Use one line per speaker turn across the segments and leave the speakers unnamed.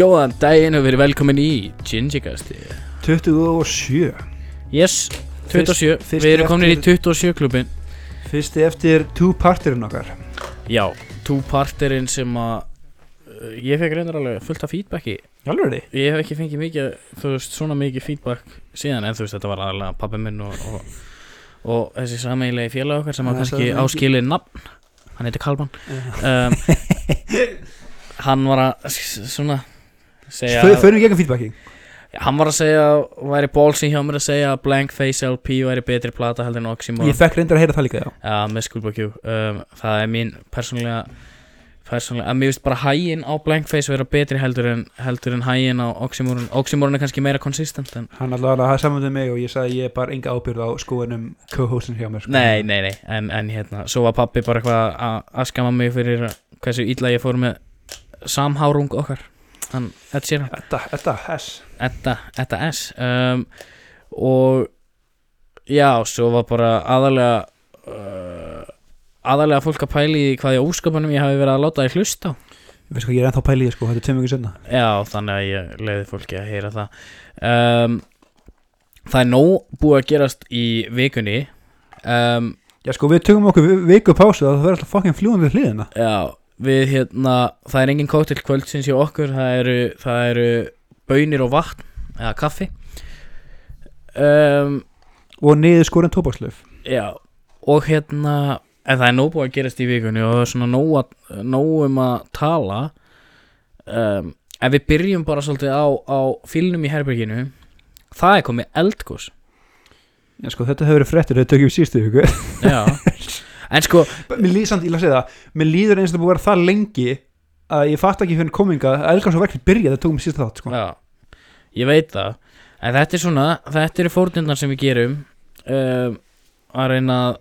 Góðan daginn og verið velkomin í Gingikasti
27
Yes, 27
Fyrst- fyrst
Við erum komin í
eftir-
27 klubin
Fyrsti eftir two partirinn okkar.
Já, two-parterinn sem að uh, Ég fekk reyndar alveg fullt af feedbacki
Alveg
Ég hef ekki fengið mikið, þú veist, svona mikið feedback síðan En þú veist, þetta var aðalega pappi minn og, og, og þessi sameigilegi félag okkar sem
Já,
að kannski
það er ekki-
áskilið nafn. Hann heitir Kalman. Um, Hann var að s- svona
Förum við gegn feedbacking
Hann var að segja, væri ballsy hjá mér að segja að Blank Face LP væri betri plata heldur en Oxymoron.
Ég fekk reyndar að heyra það líka já.
Já, með Skullbakjú um, Það er mín persónlega, að mér finnst bara hægin á Blank Face vera betri heldur en, heldur en hægin á Oxymoron. Oxymoron er kannski meira konsistent en
Hann allavega hafði saman með mig og ég sagði ég bar enga ábyrð á skoðunum co-hostin hjá mér sko.
Nei, nei, nei, en, en hérna Svo var pappi bara eitthvað að- skama mig fyrir hversu illa ég fór með samhárung okkar Hann, sér hann
Þetta, þetta, S.
Edda, Edda S. Um, og já, svo var bara aðalega uh, aðalega fólk að pæli í hvað í óskapunum ég hafi verið að láta þið hlusta á.
Veist hvað ég er ennþá pælið sko, þetta er tveim ykkur senna
já, þannig að ég leiði fólki að heyra það. Um, það er nóg búið að gerast í vikunni. Um,
Já sko við tökum okkur vi- viku pásu það verður alltaf fucking fljúan við hliðina.
já, við hérna það er engin kóttil kvöldsins hjá okkur það eru, það eru bönir og vatn eða kaffi. Um,
Og niður skorinn tóbakslöf.
Já, og hérna en það er nóg búið að gerast í vikunni og það er svona nóg, um að tala. Um, ef við byrjum bara svolítið á, á fílnum í herberginu. Það er komið eldgós
Já sko þetta hefur verið fréttir þetta tökum við viku.
Já, en sko
Mér líður samt, ég laði segja það Mér líður eins og það búið að vera það lengi að ég fatt ekki fyrir kominga að elgar svo verkefni byrja það tókum síðustu þátt sko.
Já, ég veit það. En þetta er svona, þetta eru fórnirnar sem við gerum um, að reyna að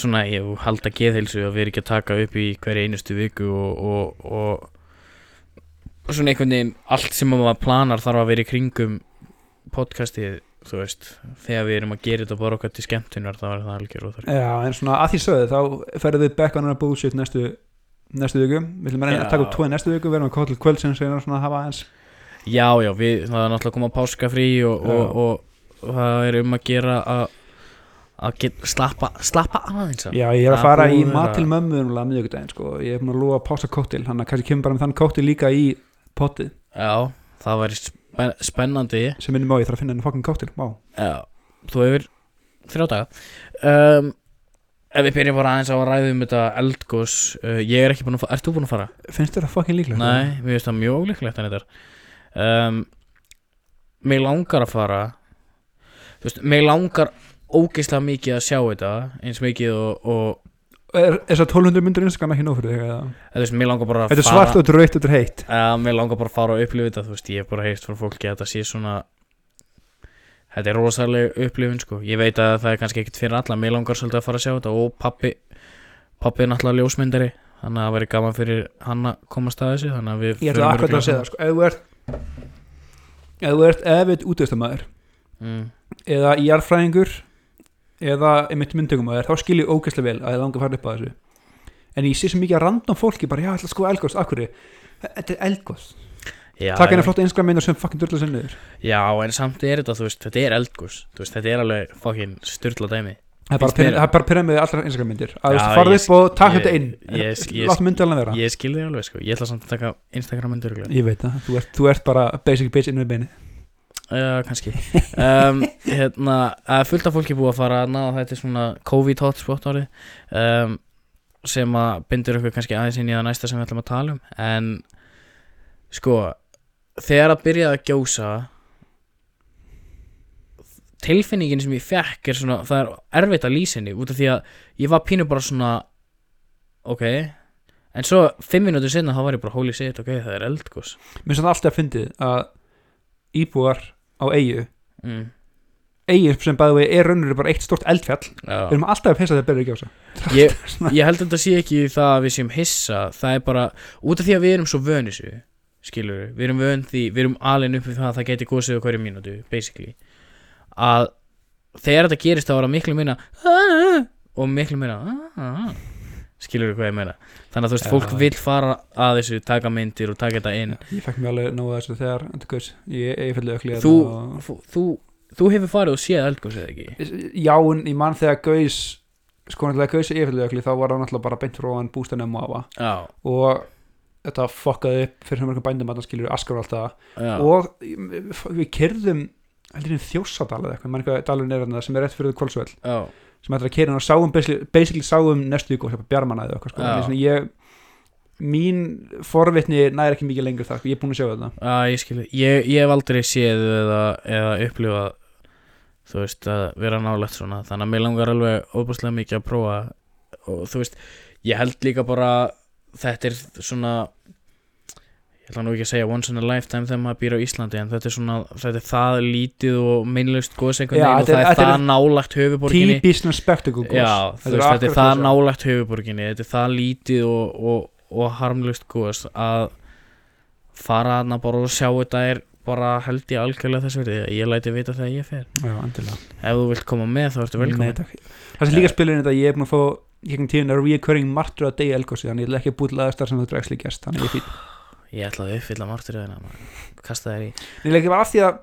svona, ég halda geðheilsu að við erum ekki að taka upp í hverja einustu viku og, og, og, og svona einhvern veginn allt sem maður planar þarf að vera í kringum podcastið, þú veist þegar við erum að gera þetta bara okkar til skemmtunar þá er það algjör og það
Já, en svona að því sögðu þá ferðum við back on our bullshit næstu næstu viku, við viljum reyna að taka upp tvoði næstu viku, við erum að koma til kvöldsins og svona að hafa eins
Já, já, við, það er náttúrulega að koma páskafrí og,
Já.
og, og, og það er um að gera að að slappa, slappa aðeins.
Já, ég er að
Það
fara í
búið að
mat
vera-
til mömmu um miðvikudaginn, sko, ég er búin að að pása kóttil, hann að kannski kemur bara með þann kóttil líka í pottið,
Já, það væri spen spennandi.
Sem minnum á ég þarf að finna henni fokkin kóttil, vá.
Já, þú hefur þrjá daga. Um, Ef við byrjum bara aðeins á að ræða um þetta eldgós uh, Ég er ekki búin að fara, ert þú búin að fara?
Finnst þér það fokkin líklegt?
Nei, mér finnst það mjög ólíklegt en þetta um, Mig langar að fara Þú veist, mig langar ógeislega mikið að sjá þetta eins mikið og, og
Er þess að 1200 myndir Instagram ekki nóg fyrir þig?
þú veist, mig langar bara að
Þetta er
fara
svart og þetta er rautt og þetta er heitt.
Já, mér langar bara að fara og upplifa þetta Þú veist, ég hef bara heyrt frá fólki að þetta sé svona Þetta er rosaleg upplifun sko. Ég veit að það er kannski ekkit fyrir alla Mér langar svolítið að fara að sjá þetta Og pappi, pappi er náttúrulega ljósmyndari Þannig að það væri gaman fyrir hann að komast að þessu Þannig að við
Ég ætla akkurat að segja það, sko, ef þú ert ef þú ert eða jarðfræðingur eða einmitt myndtökumæður þá skil ég ógeðslega vel að ég langa að fara upp að þessu. En ég sé svo mikið að random fólki bara, já, ég ætla að sko elgóðs, akkur þetta er elgóðs, taka henni
já,
flott Instagram myndir sem fucking dörla sinni þér
já, en samt er þetta, þú veist, þetta er veist, þetta er alveg fokkin styrla dæmi.
Það er bara
Finnst
pyram-
mér-
það er bara pyramið allra Instagram myndir. Að þú
ég-
upp og taka
ég-
þetta inn látt myndi alveg vera.
Ég skil þig alveg sko. Ég ætla samt að taka Instagram myndur Já, kannski. Um, hérna, fullt af fólki búið að fara að ná þetta er svona COVID hotspot árið um, sem að bindur ykkur kannski aðeins inn í það næsta sem við ætlum að tala um. En sko þegar að byrja að gjósa tilfinningin sem ég fekk er svona, það er erfitt að lýsa henni út af því að ég var pínu bara svona ok. En svo fimm minútur sinna þá var ég bara holy shit, ok, það er eldgós
mér finnst það alltaf að fyndið að íbúar á eigu
mm,
eigu sem bæði við er raunur bara eitt stort eldfjall. Við
já
erum alltaf að pissa þegar byrja að gjósa
ég, ég held að þetta sé ekki það að við séum hissa. Það er bara, út af því að við erum svo vöni þessu skilur við, við erum vön því við erum alveg upp við það að það geti gósið á hverju mínútu basically. Að þegar þetta gerist þá er það miklu minna og miklu minna skilur hvað ég meina? Þannig að þú veist,
Já.
fólk vill fara að þessu taka myndir og taka þetta inn.
Ég fekk mér alveg nóg að þessu þegar þetta gaus ég, ég fylgði ökli
þú, þú, þú, þú hefur farið og séð eldgósið ekki?
Já, en ég mann þegar gaus sko náttúrulega gaus ég fylgði ökli þá var það náttúrulega bara beint frá hann bústanum og og þetta fokkaði upp fyrir mörgum bændum að það skilur askar og allt það.
Já,
og við þjósadal eða eitthvað, mann eitthvað dalurinn er þarna sem er rétt fyrir kvöldsvöld
já,
sem ætlar að kyrða og sáum basically, sáum næstu ykkur bjarmana eða eitthvað sko. En svona ég mín forvitni næri ekki mikið lengur þar sko. ég er búin að sjá þetta
já, ég ég, ég hef aldrei séð eða, eða upplifað þú veist, að vera nálægt svona þannig að mér langar alveg óbúslega mikið að prófa og þú veist, ég held líka bara þetta er svona ég ætla nú ekki að segja once in a lifetime þegar maður býr á Íslandi en þetta er svona, þetta er það lítið og meinlaust góðs einhvern
Já,
veginn og það er það nálægt höfuborginni þú veist, þetta er það nálægt höfuborginni þetta er það lítið og, og, og harmlust góðs að fara aðna bara og sjá þetta er bara held ég algjörlega þess verið ég læti vita þegar ég fer.
Já,
ef þú vilt koma með þá ertu velkomin
það sem líka spilur inn þetta ég er búin að fá gegnum tíðin er reoccurring martur að degi elgósi þannig ég ætla ekki að búið lagastar sem þú dregst líka gest þannig ég fín
ég ætla að uppfylla marturöðina kasta þær í.
Bara af því að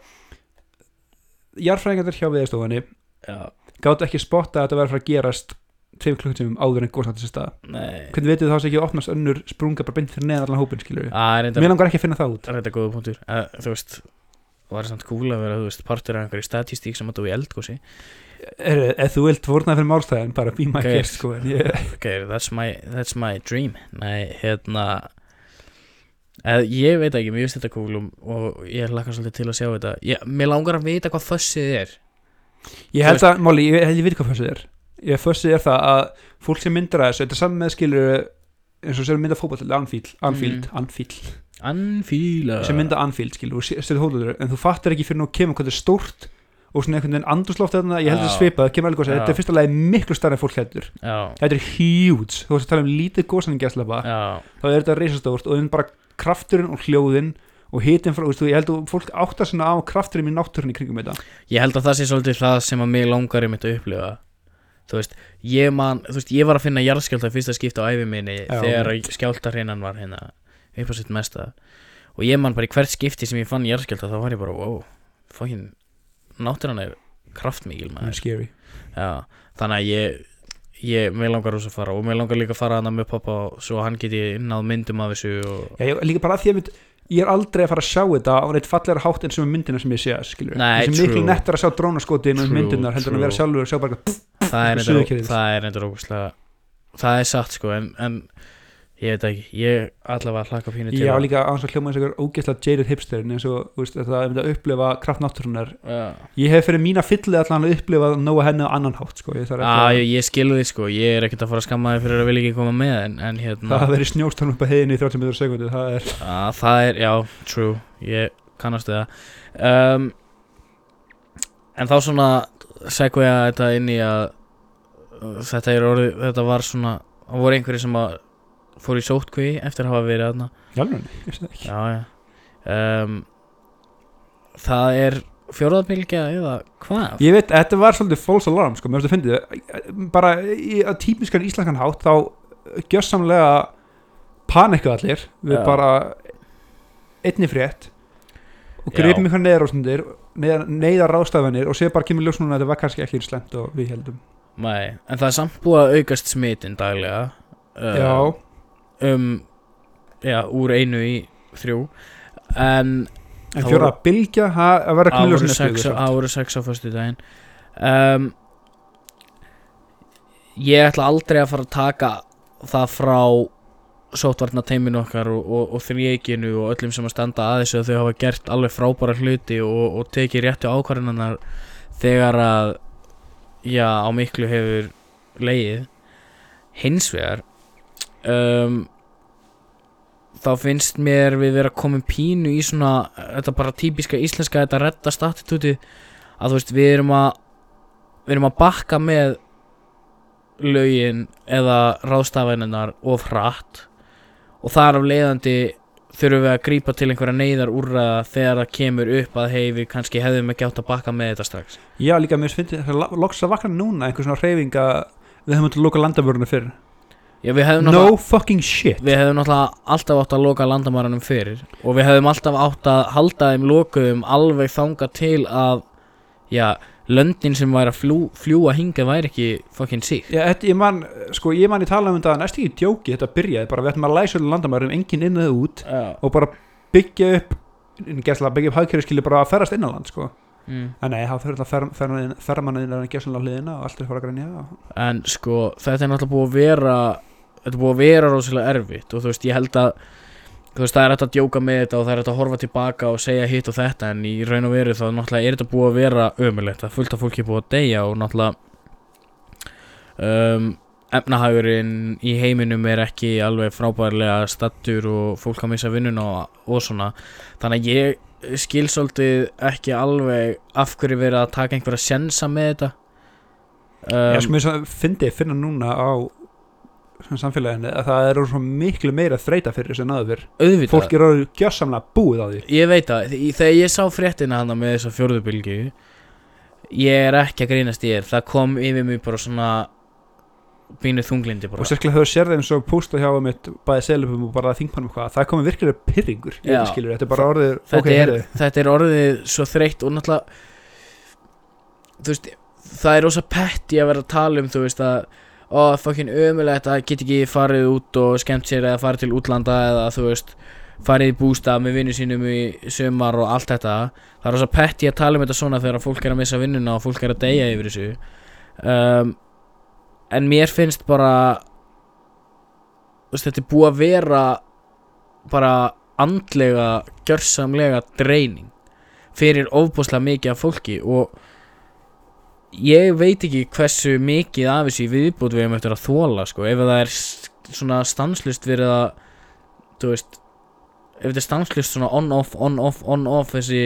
jarfræðingar hjá viðstofunni
já,
gátt ekki spotta að þetta verður fara að gerast tveim klukkutímum áður en góðsnátt þessi stað.
Nei.
Hvernig veitum þá sem ekki opnast önnur sprunga bara beint fyrir neðan allan hópin skilur
það er
mér langar ekki að finna það út.
Reynda góða punktur. Að, þú veist var samt cool að vera, þú veist, partur af einhverju statistík sem að þú í eldgósi
er, ef þú vilt vorna fyrir málstæðin bara be my guest sko en ég,
ok, that's my, that's my dream. Nei, hérna eð, ég veit ekki, mér finnst þetta cool og, ég hlakka svolítið til að sjá þetta. Ég, mér langar að vita hvað fössið er.
Ég held að, Móli, ég, ég veit hvað fössið er. Ég fössið er það að fólk sem myndar að þessu, þetta er saman með skilur eins og sem mynda fótball Anfield, Anfield,
Mhm.
Anfield.
Anfíla
sem mynda Anfield skilur og setja hólaður en þú fattar ekki fyrir nú kemur hvað þetta er stórt og svona einhvern veginn andurslóft ég held að þetta svipað, kemur alveg góð
Já.
þetta er fyrsta lagi miklu starra en fólk
já,
þetta er huge, þú veist að tala um lítið
já,
þá er þetta reisastórt og þannig bara krafturinn og hljóðin og hitin frá, veist, ég held að fólk áttar svona á krafturinn í náttúrunni kringum þetta.
Ég held að það sé svolítið það sem að mig langar um þetta að upplifa. Þú veist, ég man þú veist, ég var að finna jarðskjálta fyrsta skipta á æfi minni
Já,
þegar skjáltarhinnan var hérna upp á sitt mesta. Og ég man bara í hvert skipti sem ég fann jarðskjálta þá var ég bara, wow, fokkin náttúran er kraftmikil maður. Þannig að ég ég, mér langar úr að fara og mér langar líka að fara hana með pappa svo hann geti náð myndum af þessu og
Já, ég, líka bara að því að mynd, ég er aldrei að fara að sjá þetta á neitt fallegra hátt en sem er myndina sem ég sé skilur, þessi miklu
true.
nettar að sjá drónaskoti með
True,
myndinar heldur en að vera
true.
sjálfur og sjá bara
það er
Og
það er reyndar ógustlega það er satt sko en, en ég veit ekki, ég allavega hlaka pínu til
Já,
að-
líka aðeins að hljóma eins og einhver ógeðslega jaded hipster eins og veist, þetta að að upplifa kraft náttúrunar
Já.
ég hef fyrir mína fylli allan að upplifa nóa henni á annan hátt sko. ég að
ég, ég skilu því sko, ég er ekkert að fara að skamma þig fyrir að vilja ekki koma með en, en hérna,
það verið snjóstorm upp að heiðinni í 30 miður sekundu það er
að, það er, já, true ég kannast við það um, en þá svona segja ég þetta inn í að þetta er orðið, þetta var svona það voru einhverju sem að fór í sótkví eftir að hafa verið aðna
Jálfurinn, ég veist það ekki.
Já, já. Um, það er fjóraðbylgja eða hvað?
Ég veit, þetta var svolítið false alarm sko, mér finnst að fyndið. Bara í að típiskan íslenskan hátt þá gjössamlega panikku allir við
Já.
bara einni frétt og gripum eitthvað neðar neyðar ráðstafanir og sér bara kemur ljós núna að þetta var kannski ekki slemt og við heldum
Nei, en það er samt búið að aukast smitin daglega. Uh,
Já,
um, já, úr einu í þrjú. En
en fjóra
voru-
bylgja að vera
voru
næstu
sex, á föstu daginn um, ég ætla aldrei að fara að taka það frá sótvarna teiminu okkar og, og, og þrjekinu og öllum sem að standa að þessu að þau hafa gert alveg frábæra hluti og, og tekið réttu ákvarðanar þegar að já, á miklu hefur leið hins vegar um, þá finnst mér við vera komin pínu í svona þetta bara típiska íslenska þetta reddast attitúti að þú veist við erum að við erum að bakka með lögin eða ráðstafaninnar of hratt og þar af leiðandi þurfum við að grípa til einhverja neyðar úrraða þegar það kemur upp að hei við kannski hefðum ekki átt að bakka með þetta strax.
Já, líka mér finnst þetta loks að vakna núna einhver svona hreyfing að við höfum að loka landavöruna fyrr
Já,
no fucking shit
Við hefðum náttúrulega alltaf átt að loka landamæranum fyrir og við hefðum alltaf átt að halda þeim lokuðum alveg þanga til að já, löndin sem væri að fljú, fljúa hingað væri ekki fucking sík
Já, þetta, ég man, sko, ég man í tala um þetta næst ekki djóki, þetta byrjaði bara við ættum að læsa öllum landamærum, enginn inn eða út
Já,
og bara byggja upp gæsla, byggja upp hagkerfiskili bara að ferðast innanland sko.
mm.
en nei, það fyrir alltaf fermannaðin að gæsla á hliðina og allt er fara að grænja
En sko, þetta er náttúrulega búið að vera Þetta búið að vera rosalega erfitt Og þú veist, ég held að Þú veist, það er hægt að djóka með þetta og það er hægt að horfa tilbaka og segja hitt og þetta En í raun og veru þá náttúrulega er þetta búið að vera ömulegt Það fullt af fólki búið að deyja og náttúrulega um, Efnahagurinn í heiminum er ekki alveg frábærlega stattur og fólk að missa vinnuna og, og svona. Þannig að ég skil svolítið ekki alveg af hverju verið að taka einhverja sjensa með þetta. Um,
ég sko svo fyndi finna núna á samfélaginu að það er svo miklu meira þreita fyrir þessu en aður fyrr.
Auðvitað.
Fólk er orðið gjössamlega búið á því.
Ég veit að þegar ég sá fréttina hana með þessa fjórðubilgju Ég er ekki að grínast í þér. Það kom yfir mig bara svona Bínu þunglindi bara.
Og sérklega þau sér þeim svo pústa hjá mitt bæði selupum og bara þingmannum hvað það er komið virkilega pyrringur
Já.
skilur, þetta er bara orðið
þetta,
ok,
er,
heyrðu.
þetta er orðið svo þreytt og náttúrulega Þú veist Það er rosa petti að vera að tala um Þú veist að Ó, fucking ömulegt að get ekki farið út og skemmt sér eða farið til útlanda eða þú veist farið í bústað með vinnu sínum í sumar og allt þetta. Það er rosa petti að tala um þetta svona þegar fólk er að missa vinnuna og fólk er að deyja yfir þessu. Um, en mér finnst bara veist, þetta er búið að vera bara andlega gjörsamlega dreining fyrir ofbúslega mikið af fólki og ég veit ekki hversu mikið af þessu viðbútt við hefum eftir að þóla sko, ef það er svona stanslust verið að þú veist ef þetta er stanslust svona on-off, on-off, on-off þessi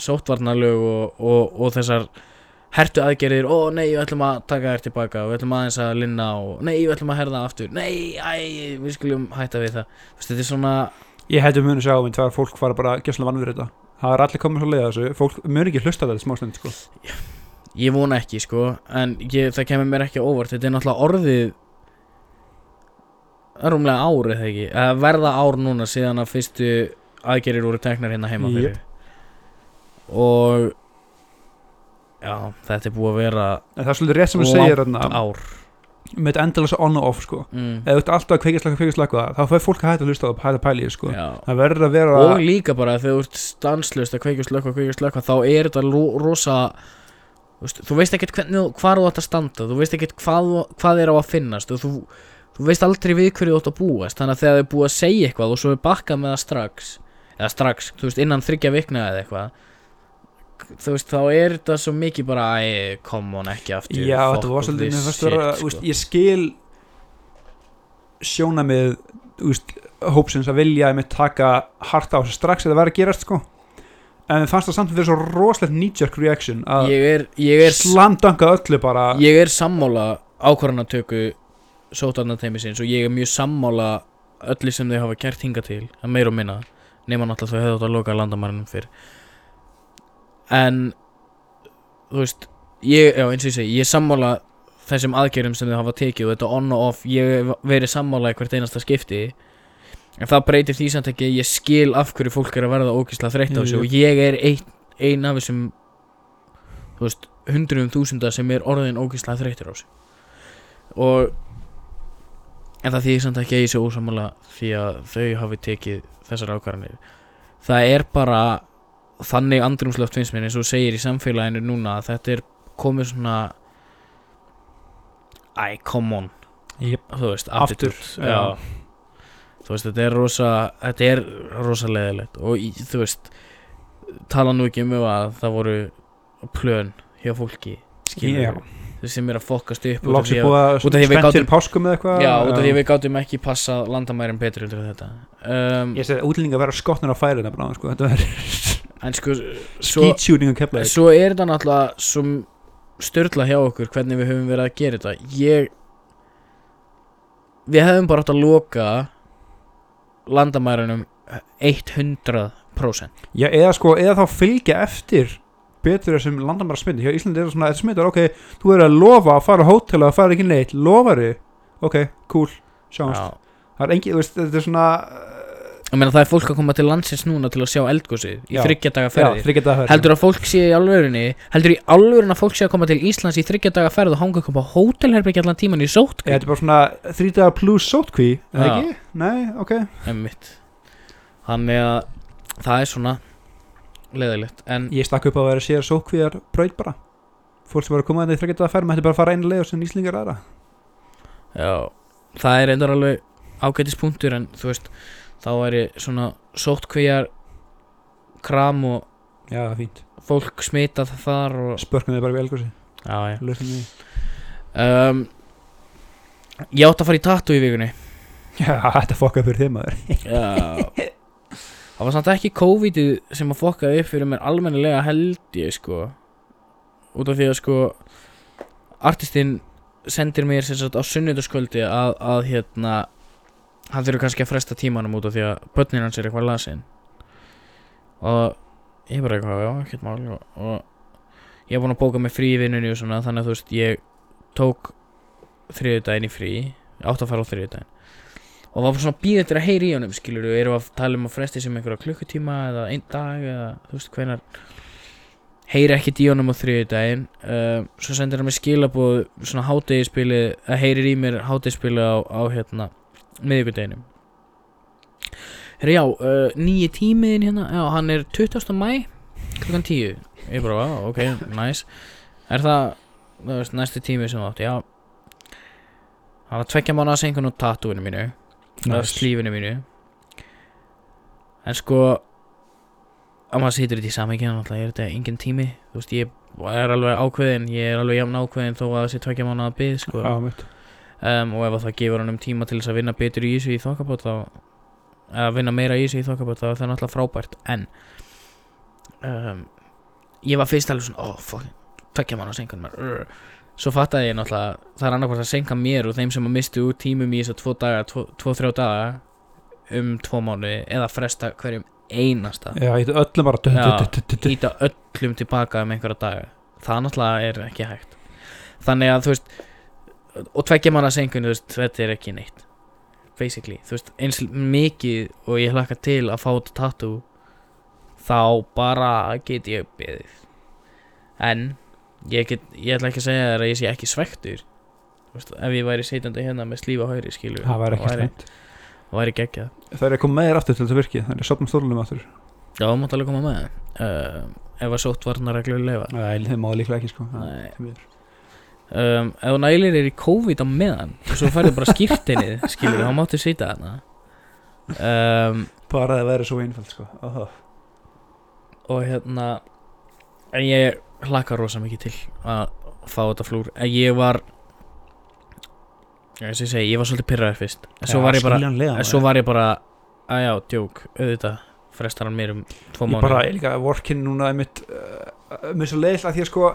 sótvarnalög og, og, og þessar hertu aðgerðir, ó nei, við ætlum að taka þér tilbaka og við ætlum aðeins að linna og nei, við ætlum að herða aftur, nei, æ, við skulum hætta við það, Þú veist, þetta er svona
ég hefði muni sjá um þegar fólk fara bara gjössamlega vannur þetta. Það er allir komið svo leið að þessu. Fólk muni ekki hlusta þetta smá stund sko.
Ég vona ekki sko En ég, það kemur mér ekki óvart Þetta er náttúrulega orðið Rúmlega ár eða ekki Eða verða ár núna síðan að fyrstu aðgerir voru teknar hérna heima fyrir Og Já, þetta er búið að vera
en það er svolítið rétt sem þú segir þarna,
ár
með endalasa on og off sko.
mm.
þú ert alltaf að kveikja slaka, kveikja slaka þá fær fólk að hætta að hlusta á það, hætta að því, sko. Það verður að vera
Og líka bara þegar þú ert stanslust að kveikja slökka, kveikja slökka Þá er þetta ro rosa Þú veist, þú ekkert hvernig, þú- þú átt að standa Þú veist ekkert hvað, þú- hvað er á að finnast og þú, þú veist aldrei við hverju þú átt að búast Þannig að þegar þau búið að segja eitthvað og svo er bakkað með það strax Eða strax, þú veist, innan þryggja vikna eða eitthvað Þú veist, þá er þetta svo mikið bara Æ, come on, ekki aftur
já, þetta var svolítið mér
shit,
þú veist,
sko.
ég skil sjóna með veist, hópsins að vilja einmitt taka hart á þessu strax eða verða að gerast sko. En fannst það samt að vera svo rosalegt knee-jerk reaction að
Ég er, ég er
slamdanga öllu bara.
Ég er sammála ákvarðanatöku sótarnateimisins og ég er mjög sammála öllu sem þau hafa gert hinga til að meira og minna nema náttúrulega þau hefðu átt að loka landamærunum fyrr. En þú veist ég, já eins og ég segi, ég er sammála þessum aðgerðum sem þau hafa tekið og þetta on og off, ég hef verið sammála í hvert einasta skipti en það breytir því samt ekki að ég skil af hverju fólk er að verða ógislega þreytt á þessu. Og ég er ein, ein af þessum hundruðum þúsunda sem er orðin ógislega þreyttur á þessu. Og en það þýðir samt ekki að ég sé ósamála því að þau hafi tekið þessar ákvarðanir. Það er bara þannig andrumsloft finnst mér eins og segir í samfélaginu núna að þetta er komið svona æ, come on.
Jep.
þú veist,
Aftur,
attitude, já. Þú veist, þetta er rosa þetta er rosa leðilegt og í, þú veist tala nú ekki um að það voru plön hjá fólki skilur
Já.
sem er að fokkast upp út af því að-
að
við gátum- Já, út af því að við gátum ekki passa landamærin betur en þetta. Um,
ég segi útlendinga vera skotnir á færið sko. þetta er
En sko svo,
að
svo er þetta náttúrulega svo störla hjá okkur hvernig við höfum verið að gera þetta. Ég Við hefum bara átt að loka landamærunum 100%
Já, eða sko, eða þá fylgja eftir betur þessum landamæra smiti hjá Íslandi er það svona, þetta smitar, ok, þú verður að lofa að fara á hótel og að fara ekki neitt, lofari ok, cool, sjáumst.
Já.
það er engi, þú veist, þetta er svona
Ég meina það er fólk að koma til landsins núna til að sjá eldgósið í
Já. já,
ferðir
þryggja daga ferð.
Heldur að fólk sé í alvörunni Heldur í alvörun að fólk sé að koma til Íslands í þryggja daga ferð og hanga upp á hótelherbyggja allan tíman í sótt
Eða, þetta er bara svona þrýdaga plus sótkví er það
Já.
ekki? Nei, ok.
Emmitt Þannig að það er svona leðilegt En
Ég stakk upp á að vera sér sótkvíjar braut bara. Fólk sem var að koma þetta í þryggja daga ferð mætti bara fara einu leið og sem Íslingar aðra.
Já, það er endur alveg ágætis punktur en þú veist þá væri svona sóttkvíjar kram og
Já, fínt.
fólk smitað þar og
Spörkum þið bara við elgósi
já, já.
Lausnum því.
Um, ég átti að fara í tattoo í vikunni.
Já, þetta fokkað fyrir þeim maður.
Já. Það var samt ekki COVID-ið sem að fokkaði upp fyrir mér almennilega held ég sko. Út af því að sko artistinn sendir mér sem sagt á sunnudagskvöldi að, að hérna hann þurfi kannski að fresta tímanum út af því að börnin hans er eitthvað lasin. Og ég bara eitthvað, já, ekkert mál og, og ég er búinn að bóka mig frí í vinnunni og svona þannig að þú veist, ég tók þriðudaginn í frí átt að fara á þriðudaginn og var bara svona býð eftir að heyri í honum skilur við, erum að tala um að fresti sem einhverja klukkutíma eða einn dag eða þú veist hvenar heyri ekkert í honum á þriðudaginn uh, svo sendir hann mér skilabóð svona hátegispili, að heyrir í mér hátegispili á, á hérna miðvikudeginum. Herra já, uh, nýji tímiðin hérna já, hann er 20. mæ klukkan 10 ég bara, "Vá, ok, nice. Er það, þú veist, næsti tími sem þú átt, já. Hann var tvekja mánu að sengun á tattúinu mínu nice. slífinu mínu. En sko að maður situr þetta í þannig að er þetta engin tími. Þú veist ég er alveg ákveðin ég er alveg jafn ákveðin þó að það sé tvekja mánu að byggð sko.
Já, mitt
um, og ef það gefur hann um tíma til þess að vinna betur í þessu í þokkabót að vinna meira í þessu í þokkabót þá er það náttúrulega frábært en um, ég var fyrst alveg svona oh fuck, tvekja mánu að senka mér svo fattaði ég náttúrulega það er annarkvæmt að senka mér og þeim sem að mistu út tímum í þess að tvo daga, tvo, daga um tvo mánu eða fresta hverjum einasta.
Já, þetta öllum bara
hýta öllum tilbaka um einhverja daga. Það náttúrulega er ekki hægt. Þannig að þú veist og tveggja manna senkun, þú veist, þetta er ekki neitt. Basically, þú veist, eins mikið og ég hlakka til að fá þetta tattoo þá bara get ég beðið. En ég, get, ég ætla ekki að segja þér að ég sé ekki svektur Þú veist, ef ég væri sitjandi hérna með slífa hæri skilur
Það var ekki slæmt.
væri geggjað.
Það er að koma með þér aftur til þetta virki Það er sopnum stólunum aftur.
Já, þú mátt alveg koma með. Uh, ef að sótt leifa
Nei, þeim má líklega ekki sko. Það-
Nei. Um, ef nælir er í COVID á meðan og svo færðu bara skýrtinnið skilur, þá máttu sita þarna. Um,
Bara að það væri svo einfalt sko. Aha.
og hérna en ég hlakka rosa mikið til að fá þetta flúr. En ég var ég segi, ég var svolítið pyrraður fyrst. En svo var ég bara, var ég bara að já, djók, auðvitað frestar hann mér um tvo
Ég
mánu
bara, ég líka, vorkin núna einmitt uh, Mér er svo leiðilega að því að sko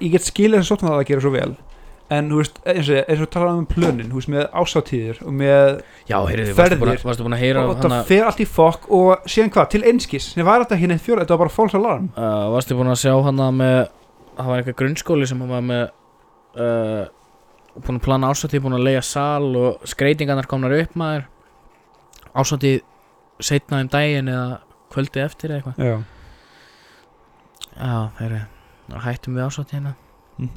Ég get skilið þess að það að gera svo vel. En, þú veist, eins og, eins og tala um plönin Þú veist, með ásatíðir og með
já, heyrðu, varstu búin, að- varstu búin að heyra
Og
hana,
það fer allt í fokk Og síðan hvað, til einskis? Sem var þetta ekki neitt fjóra, þetta var bara false alarm.
Uh, varstu búin að sjá hana með það var eitthvað grunnskóli sem hann var með uh, búin að plana ásáttíð, búin að leiða sal og skreitingarnar komnar upp maður. Ásáttíð setna um daginn eða kvöldi eftir eða eitthvað.
Já,
já, þeirri, hættum við ásáttíðina
Mhm.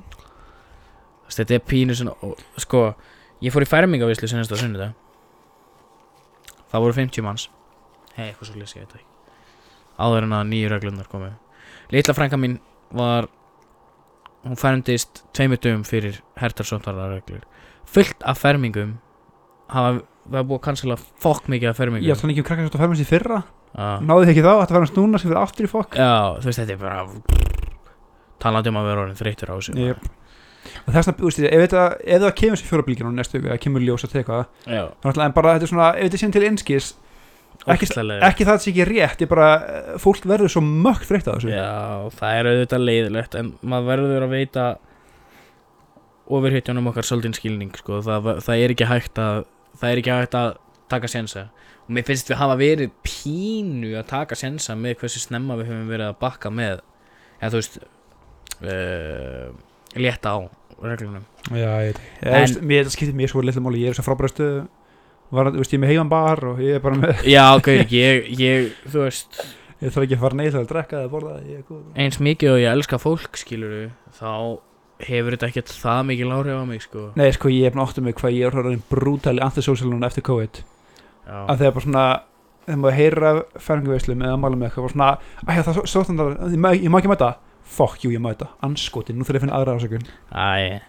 Þess, þetta er pínu svona og, sko, ég fór í fermingavislu senast á sunnudag. Það voru 50 manns. Hei, eitthvað svo lesi ég þetta ekki. Áður en að nýju reglundar komu. Litla frænka mín var hún fermdist tveimur dögum fyrir hertarsóttarra reglur fullt af fermingum hafa, það er búið að cancela fokk mikið af
ég
fermingum
ætla ekki um krakkar sem þetta fermast í fyrra. Náðu þið ekki þá, þetta fermast núna sem fyrir aftur í fokk?
Já, þú veist, þetta er bara talandi um að vera orðin þreytur á þessu.
Jep. Og þess veist, ef það kemur sér fjóra bylginu næstu viku, eða kemur ljós að teka Þannig en bara þetta er svona, ef þetta síðan til einskis Ekki- ekki það að sé ekki rétt, ég bara eh, fólk verður svo mögt þreytt á þessu.
Já, það er auðvitað leiðilegt en maður verður að veita ofurhýttjónum okkar svolítið skilning sko. það, það er ekki hægt að það er ekki hægt að taka sensa og mér finnst við hafa verið pínu að taka sensa með hversu snemma við höfum verið að bakka með eða þú veist uh, létta á reglunum.
Já, ég veit. Mér skiptir mér svo litlu máli, ég er svo frábærastu var, veist, ég er með heiman bar og ég er bara með,
Já, ekki, ég, ég, þú veist.
Ég þarf ekki að fara neið að drekka eða borða, ég
eins mikið og ég elska fólk, skilur þá hefur þetta ekkert það mikið láhrif á mig, sko.
Nei, sko, ég er áttum mig hvað ég er brútali antisocial núna eftir COVID að það er bara svona þegar maður heyrir af ferðingaveislum eða málum með eitthvað svona, æja það er svo þannig ég, má- ekki mæta, fuck you ég má mæta anskoti, nú þarf ég að finna aðra ásökun
Æ,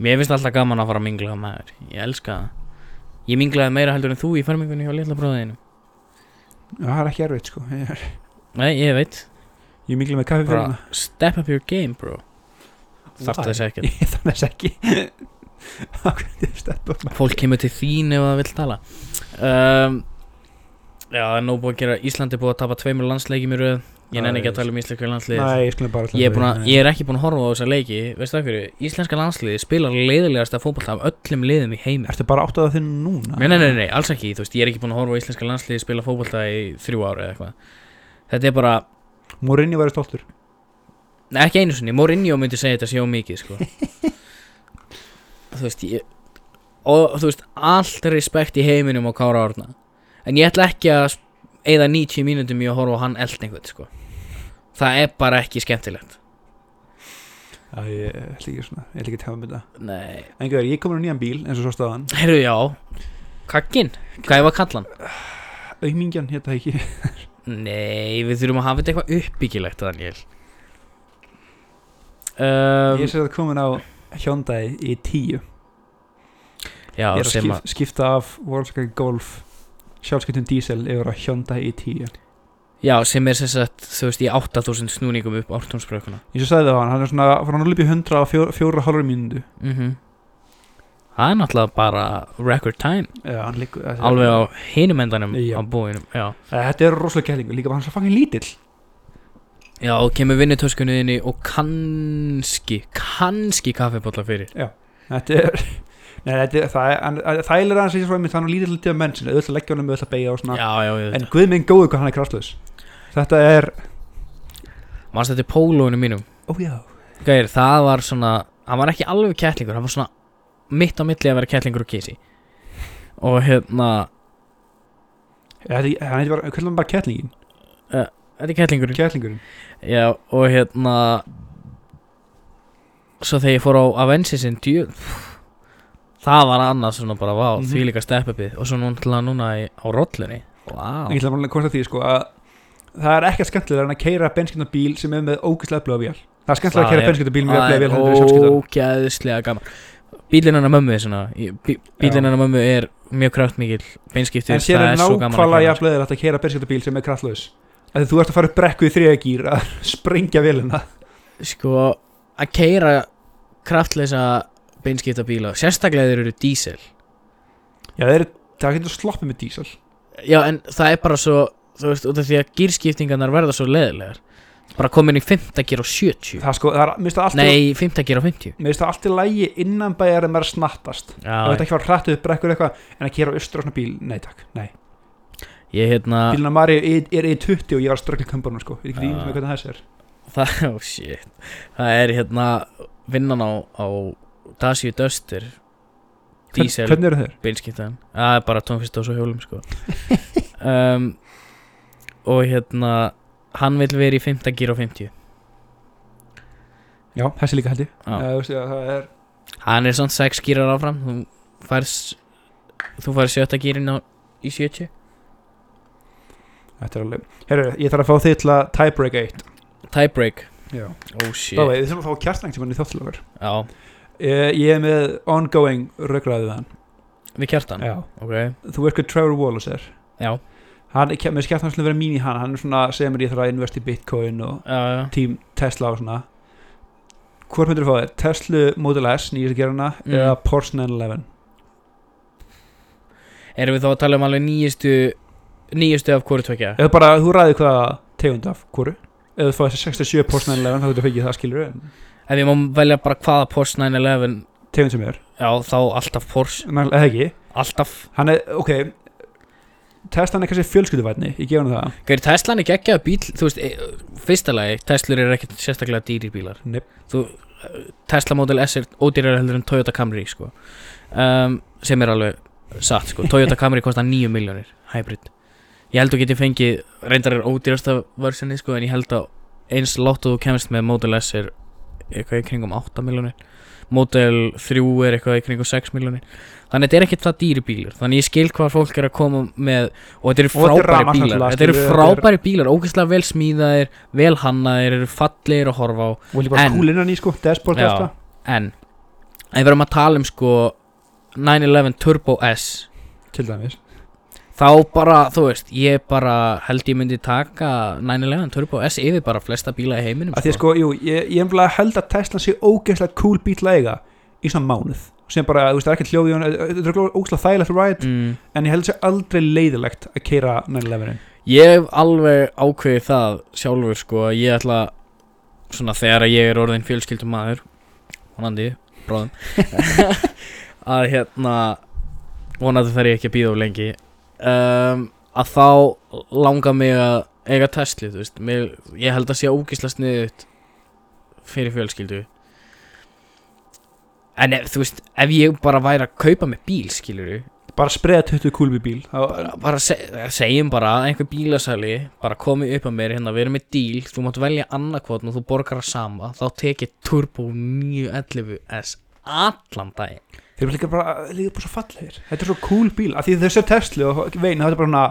mér finnst alltaf gaman að fara að mingla á maður. Ég elska það. Ég minglaði meira heldur en þú í fermingunni hjá litla bróðinu
það er ekki erfitt sko. Ég, er-
Nei, ég veit.
Ég mikla með
Bara step up your game, bro. Þarf þess ekki
þarf þess ekki
Fólk kemur til þín ef það vill tala. Um, Já, það er nóg búið að gera. Íslandi er búið að tapa tveimur landsleikjum í röð. Ég nenni ekki að tala um íslenska landslið
Nei, ég
Ég er, að, er ekki búin að horfa á þessa leiki. Veistu það hverju? Íslenska landsliði spilar leiðilegasta fótbolta af öllum liðum í heimi.
Ertu bara átt að þinn núna?
Nei, nei, nei, nei, alls ekki, þú veist, ég er ekki búin að horfa á íslenska landsliði spila fótbolta í þrjú ára eða eitthvað. Þetta er bara,
Morinni væri stoltur.
Nei, ekki einu sinni, Mourinho myndi segja þetta sjó mikið, sko Þú veist, ég Og þú veist, allt respekt í heiminum á Kára Árna. En ég ætla ekki að eða 90 mínútum í að horfa á hann eld einhvern, sko. Það er bara ekki skemmtilegt.
Já, ég ætla ekki svona, ég ætla ekki að tefða með þetta.
Nei.
En gauður, ég komur á nýjan bíl eins og svo staðan.
Heyrðu, já. Kagginn, hvað var að kalla hann?
Aumingjan, hérna ekki.
Nei, við þurfum að hafa þetta eitthvað uppbyggilegt, Daniel um,
Ég sé að komin á Hyundai í tíu.
Já,
Ég er að skip, skipta af Volkswagen Golf sjálfskiptum diesel yfir á Hyundai í tíu.
Já, sem er sem sagt, þú veist, í 8000 snúningum upp ártónsbrökkuna
Ég svo sagði það á hann, hann er svona hann upp í 100 á fjóra, fjóra hálfur mínútu.
Mm Það er náttúrulega bara record time.
Já, líkur
Alveg á hinum endanum
Já.
á búinum Já,
Þetta er rosalega kælingu, líka bara hann er svo fangin lítill
já og kemur vinnutöskunniðinni og kannski, kannski kaffibólla fyrir.
Þetta er Nei, þetta það er, hann- hann sem ég svo einmitt, hann er lítill til að menn sinni, auðvitað leggja honum auðvitað beigja og svona,
Já, já, já
en guð minn góðu hvað hann er kraftlös Þetta er,
Manst þetta er pólóinu mínum?
Ó já.
Gæir, það var svona Hann var ekki alveg kettlingur, hann var svona Mitt á milli að vera kettlingur og kísi Og hérna
Þetta Hann heitir bara, hvernig bara kettlingin
Þetta er kettlingurinn?
Kettlingurinn.
Já, og hérna Svo þegar ég fór á Avensisin Það var annað svona bara, vá,
Mhm.
því líka steppupið Og svo núna, núna í, á rollunni Vá.
Ég ætla bara að kosta því sko að það er ekkert skemmtilega en að keira benskipna bíl sem er með ógæslega blöða vél. Það er skemmtilega að
Það
keira
er-
benskipna bíl með
Það
blöða vél
er
en
ógæðislega gaman. Bílinn hennar mömmu er Bílinn hennar mömmu er mjög kraftmikil Beinskiptir,
En sér er
svo gaman að
nákvæmlega
kenna,
jafnlega að keira benskipta bíl sem er kraftlaus að þú ert að fara upp brekku í þriða gýr að sprengja vélina.
Sko, að keira kraftleisa beinskipta bíla Sérstaklega þeir eru dísel
Já, það er, það getur sloppið með dísel
Já, en það er bara svo Þú veist, út af því að gýrskiptingarnar verða svo leðilegar Bara komin í 5. gír á 70
Það sko, það er, minnst það allt
Nei, 5. gír á 50
Mér finnst það allt í lægi innan bæjar en maður er snattast Það
Já,
veit ekki fara hrættu upp brekkur eitthvað En að keira austur á svona bíl, nei takk, nei
ég hérna
Bílina Mari er, er í 20 og ég var að ströggla kampanum sko Ég veit ekki
Já.
því með hvernig þessi er
það, oh shit Það er hérna vinnan á, á Dacia Duster
Hvern-
Diesel
Hvernig eru þeir?
beinskiptaðan Það er bara tónfist og svo hjólum sko um, Og hérna Hann vil vera í 5. gír á 50
Já, þessi líka held ég
Já.
Já, þú veist, já, það er
Hann er svona 6 gírar áfram Þú fær Þú fær 7. gírin á í 70
Þetta er alveg Herru, ég þarf að fá þig til að tiebreak 1
Tiebreak?
Já.
Oh shit.
Veit, þið þurfum að fá kjartlang sem hann í þáttilegar
Já,
ég, ég er með ongoing röggræðið hann.
Við kjartan?
Já.
Ok,
Þú veist hvað Trevor Wallace er.
Já,
Hann er með skjartlang sem vera mín í hann Hann er svona, segja mér ég þarf að invest í bitcoin og
já, já.
Tím Tesla og svona. Hvort myndir þú fá þér? Tesla Model S, nýjast gerana
Mm.
eða Porsche 911
Erum við þá að tala um alveg nýjustu Nýjustu af hvori tvekja
Eða bara, þú ræði hvaða tegund af hvoru. Eða þú fá þessi 67 Porsche 911 þá getur fengið það skilur
Ef ég má velja bara hvaða Porsche 911
tegund sem er?
Já, þá alltaf
Næ- eða ekki?
Alltaf.
Hann er, ok. Tesla er kannski fjölskylduvætni, ég gef hann það.
Gauður, Teslan er geggjað bíl Þú veist, e, fyrsta lagi Teslur eru ekkert sérstaklega dýri bílar.
Nei.
Þú, Tesla Model S er ódýrar heldur en Toyota Camry sko. um, Sem er alveg satt sko, Toyota Camry kostar 9 miljónir hybrid ég held að þú geti fengið, reyndar er ódýrasta versjoni sko, en ég held að eins látt og þú kemst með Model S er eitthvað í kringum 8 miljónir Model 3 er eitthvað í kringum 6 miljónir þannig að þetta er ekkert það dýri bílar. Þannig ég skil hvað fólk er að koma með og þetta eru
er
frábæri bílar. þetta eru
er-
frábæri bílar, ógeðslega vel smíðaðir vel hannaðir, eru fallegir að horfa á.
Og líka bara
En-
sko,
Já. en ef við erum að tala um sko 911 Turbo S
til dæmis
þá bara, þú veist, ég bara held ég myndi taka 911 Turbo S yfir bara flesta bíla í heiminum
að því að sko, jú, ég, ég held að Tesla sé ógeðslega cool bíl að eiga í svona mánuð. Sem bara, þú veist, það er ekkert hljóð í hann þetta er ógeðslega þægilegt ride
mm.
en ég held að sé aldrei leiðilegt að keira 911
Ég hef alveg ákveðið það sjálfur sko að ég ætla svona þegar að ég er orðin fjölskyldum maður vonandi, bróðum að hérna vonandi þarf ég ekki að býða of lengi um, að þá langar mig að eiga Tesla þú veist, mig, ég held að sé ógislega sniðut fyrir fjölskyldu. En ef, þú veist, ef ég bara væri að kaupa með bíl skilur
bara spreða 20 cool við bíl.
Bara, bara se, segjum bara einhver bílasæli bara komið upp að mér hérna við erum með díl, þú mátt velja annarkvotn og þú borgar að sama, þá tek ég Turbo 911S allan dag
þeir eru líka bara, líka bara svo fallegir. Þetta er svo cool bíl, af því sér Tesla og vein, það er bara hana,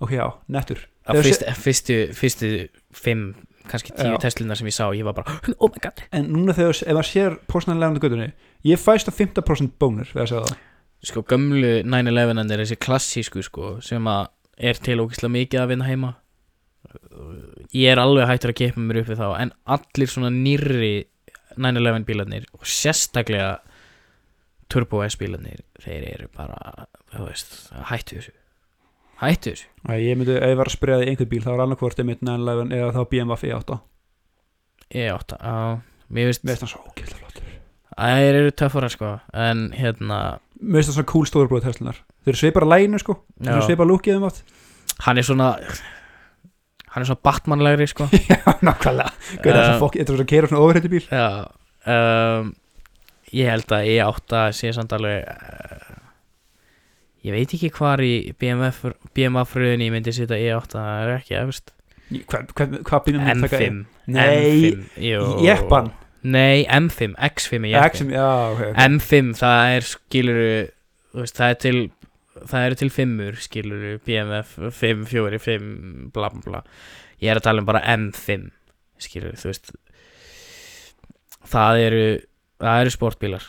ok já, nettur.
Að fyrst, fyrstu, fyrstu fimm, kannski tíu. Teslunar sem ég sá, ég var bara oh my god.
En núna þegar, ef maður sér pósnarlega um göttunni, ég fæst á 50% bónur við að segja það.
Sko gömlu 911 er þessi klassísku sko, sem að er til ógislega mikið að vinna heima. Ég er alveg hættur að gefa mér upp við þá en allir svona nýrri 911 bílarnir og sérstaklega Turbo S bílarnir þeir eru bara, þú veist hættu þessu. Hættu þessu.
Æ, ég myndi, ef ég var að spreða í einhver bíl þá er annarkvort einmitt 911 eða þá BMW E8
E8, á, mér veist
það svo ógeðslega flottur.
Þær eru töffara sko en hérna,
mér finnst það svona cool stórbróð Teslunar þeir eru svipar að læginu sko, þeir eru að lúkið um átt
hann er svona hann er svona Batmanlegri sko.
Já, nákvæmlega.
Eh,
þetta er svo að keira svona ofurhætti bíl.
Já um, Ég held að E8 sé samt alveg uh, Ég veit ekki hvar í BMF BMF-fröðinni ég myndi setja E8 það er ekki efst
hvað hva, hva bíl myndi taka
M5
nei,
M5, jú.
jeppan?
Nei, M5, X5 er jeppi
X, já, ok, ok.
M5, það er skiluru veist, það er til það eru til fimmur skiluru BMF 5, 4, 5 bla bla bla. Ég er að tala um bara M5 skiluru, þú veist. Það eru það eru sportbílar.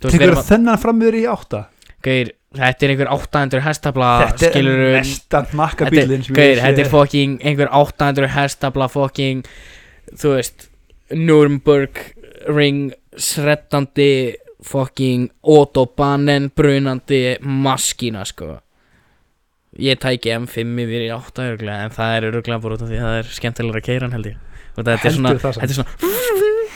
Tekur
erum að-
þennan framöður í átta?
Gauir, þetta er einhver 800 hestabla
þetta er mestan makka bílinn ég
þetta er fokking einhver 800 hestabla fokking þú veist Nürnberg ring sreddandi fokking autobanen brunandi maskína sko. Ég tæki M5 yfir í 8 örglega en það er örglega bara út af því að það er skemmtilegra að keira hann held ég. Og þetta er svona,
það
þetta er svona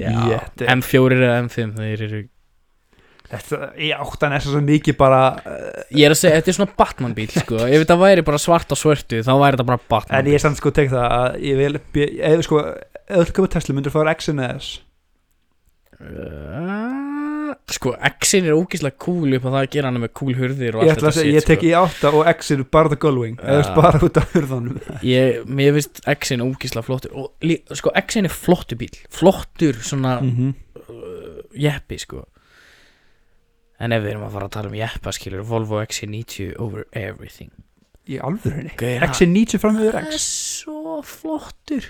Já,
Jétti.
M4 eða M5 þeir eru
Þetta, í áttan er svo mikið bara uh,
Ég er að segja, þetta er svona Batman bíl sko. Ef þetta væri bara svart á svörtu Þá væri þetta bara Batman
en ég er samt sko tek það að ég vil ef sko, köpa Tesla myndir þú fara X en S?
Uh, Sko, X-in er ógíslega cool upp á það að gera hana með cool hurðir og allt þetta
segja, ég tek í átta og X er bara the gullwing eða bara út af hurðanum
sko. ég, finnst X-in ógíslega flottur Og lí, sko, X-in er flottur bíl Flottur svona
mm
uh, jeppi sko. En ef við erum að fara að tala um jeppa skilur Volvo XC90 over everything.
Í alvörunni?
Gauir,
X er 90 framöður
hann
X.
er svo flottur.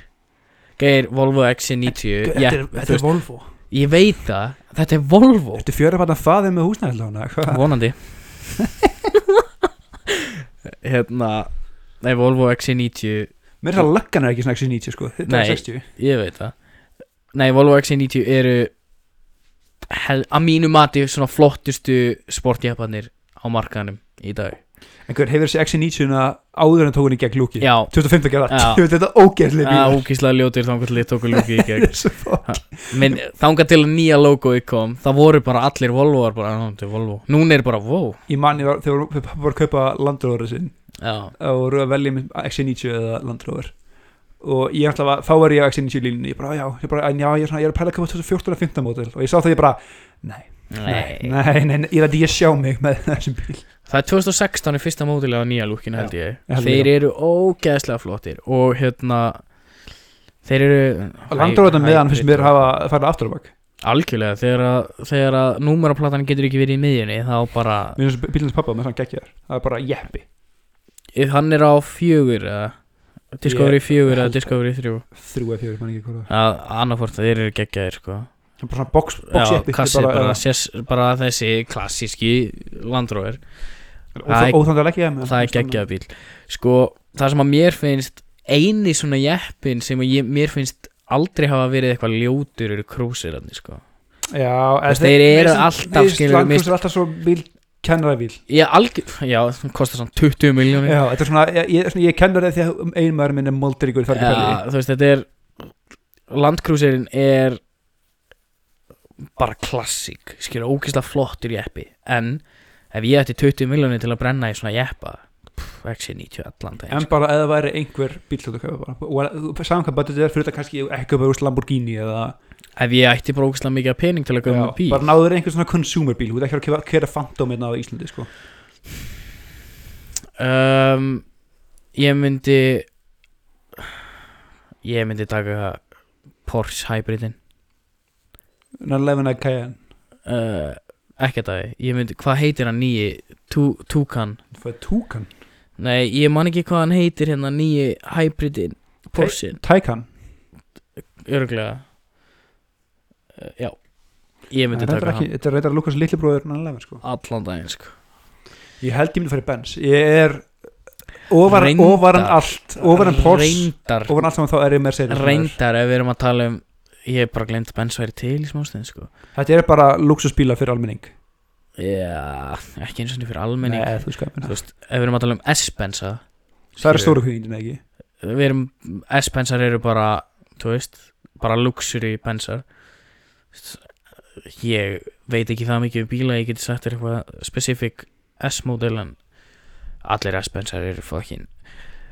Geir, Volvo XC90
þetta er Volvo
Ég veit það, þetta er Volvo.
Ertu fjöra fattan faðið með húsnæðislána?
Vonandi. Hérna Nei, Volvo XC90
Mér er það löggan er ekki svona X90 sko. Þetta
Nei.
er 60
Ég veit það. Nei, Volvo XC90 eru hel, Að mínu mati svona flottustu sportjepanir á markaðanum í dag
Einhver hefur þessi X90 áður en tók henni gegn lúki
Já,
2015 gera
Já.
Þetta er
að
bíl
ógíslega ljótir þangar til ég tóku lúki í gegn. Þangar til að nýja logoið kom Það voru bara allir Volvoar bara, "Á, þetta er Volvo. Núna er bara, wow
Ég man, ég var, þegar pappa voru að kaupa Land Rover sinn.
Já,
og voru að velja með X90 eða Land Rover. Og ég ætla að, þá var ég á X90 línunni. Ég bara, já, ég bara, en já, ég svona, ég er að pæla að kaupa 2014 og 15 mótil og ég sá það ég bara, nei.
Nei,
nei, nei, nei, ég veit ég sjá mig með þessum bíl
Það er 2016 í fyrsta mótilega nýja lúkinu held ég. Þeir eru ógeðslega flottir og hérna þeir eru
og landróðan meðan finnst mér hafa farið aftur á bak.
Algjörlega, þegar að, þegar að númeraplatan getur ekki verið í miðjunni þá bara,
bílins pappa með svona geggjar það er bara jeppi.
Hann er á fjögur eða Discovery
Ég
fjögur eða
held
Discovery þrjú.
Þrjú eða fjögur, mann ekki hvað það
að annarfort þeir eru geggjaðir sko.
Er bara svona box, box jeppi
kassi,
bara,
bara, bara þessi klassíski landróður
leggja
það er geggjað bíl sko, það sem að mér finnst eini svona jeppin sem ég, mér finnst aldrei hafa verið eitthvað ljótur eru krúsirandi sko.
Já,
þeir eru alltaf, mist-
er alltaf svo bíl kennara bíl.
Ég algjör, já, það kostar svona 20 miljónir
já, þetta er svona, ég, svona, ég kennur það því að einu maður minn er þar ekki
Já, þú veist, þetta er landkrúsirinn er bara klassík skilur ógeðslega flottur jeppi en ef ég ætti 20 miljónir til að brenna í svona jeppa pff, XC90 allan dag
en bara eða væri einhver bíl þú kaupa bara. Saman hvað budgetið er fyrir þetta kannski ekki bara úr Lamborghini eða
ef ég ætti bara ógeðslega mikið pening til að köpa bíl.
bara náður einhver svona consumer bíl. Þú veit ekki að kera Phantom hérna á Íslandi sko.
um, ég myndi ég myndi taka Porsche Hybridin.
911 eða Cayenne.
Uh, ekki það, ég myndi, hvað heitir hann nýji Toucan
það er Toucan,
nei, ég man ekki hvað hann heitir hérna nýji Hybridin Porsche
Taycan
örglega uh, já. Ég myndi taka
ekki- þetta er reyndar Lukas litli bróður 911 sko.
hann allan daginn sko.
Ég held ég myndi fara í Benz. Ég er ofar,
Reyndar.
ofar en allt en
reyndar,
ofar en allt saman þá er ég Mercedes
reyndar ef við erum að tala um ég hef bara glemt að Benz væri til í smástund sko.
Þetta er bara luxusbíla fyrir almenning.
Já, ekki eins og niður fyrir almenning.
Nei, þú skal
þú veist, ef við erum að tala um S-Bensa
það er stóru hugindin ekki?
Við erum, S-Bensar eru bara þú veist, bara luxury bensar ég veit ekki það mikið um bíla ég geti sagt þér eitthvað specific S-model en allir S-Bensar eru fokkin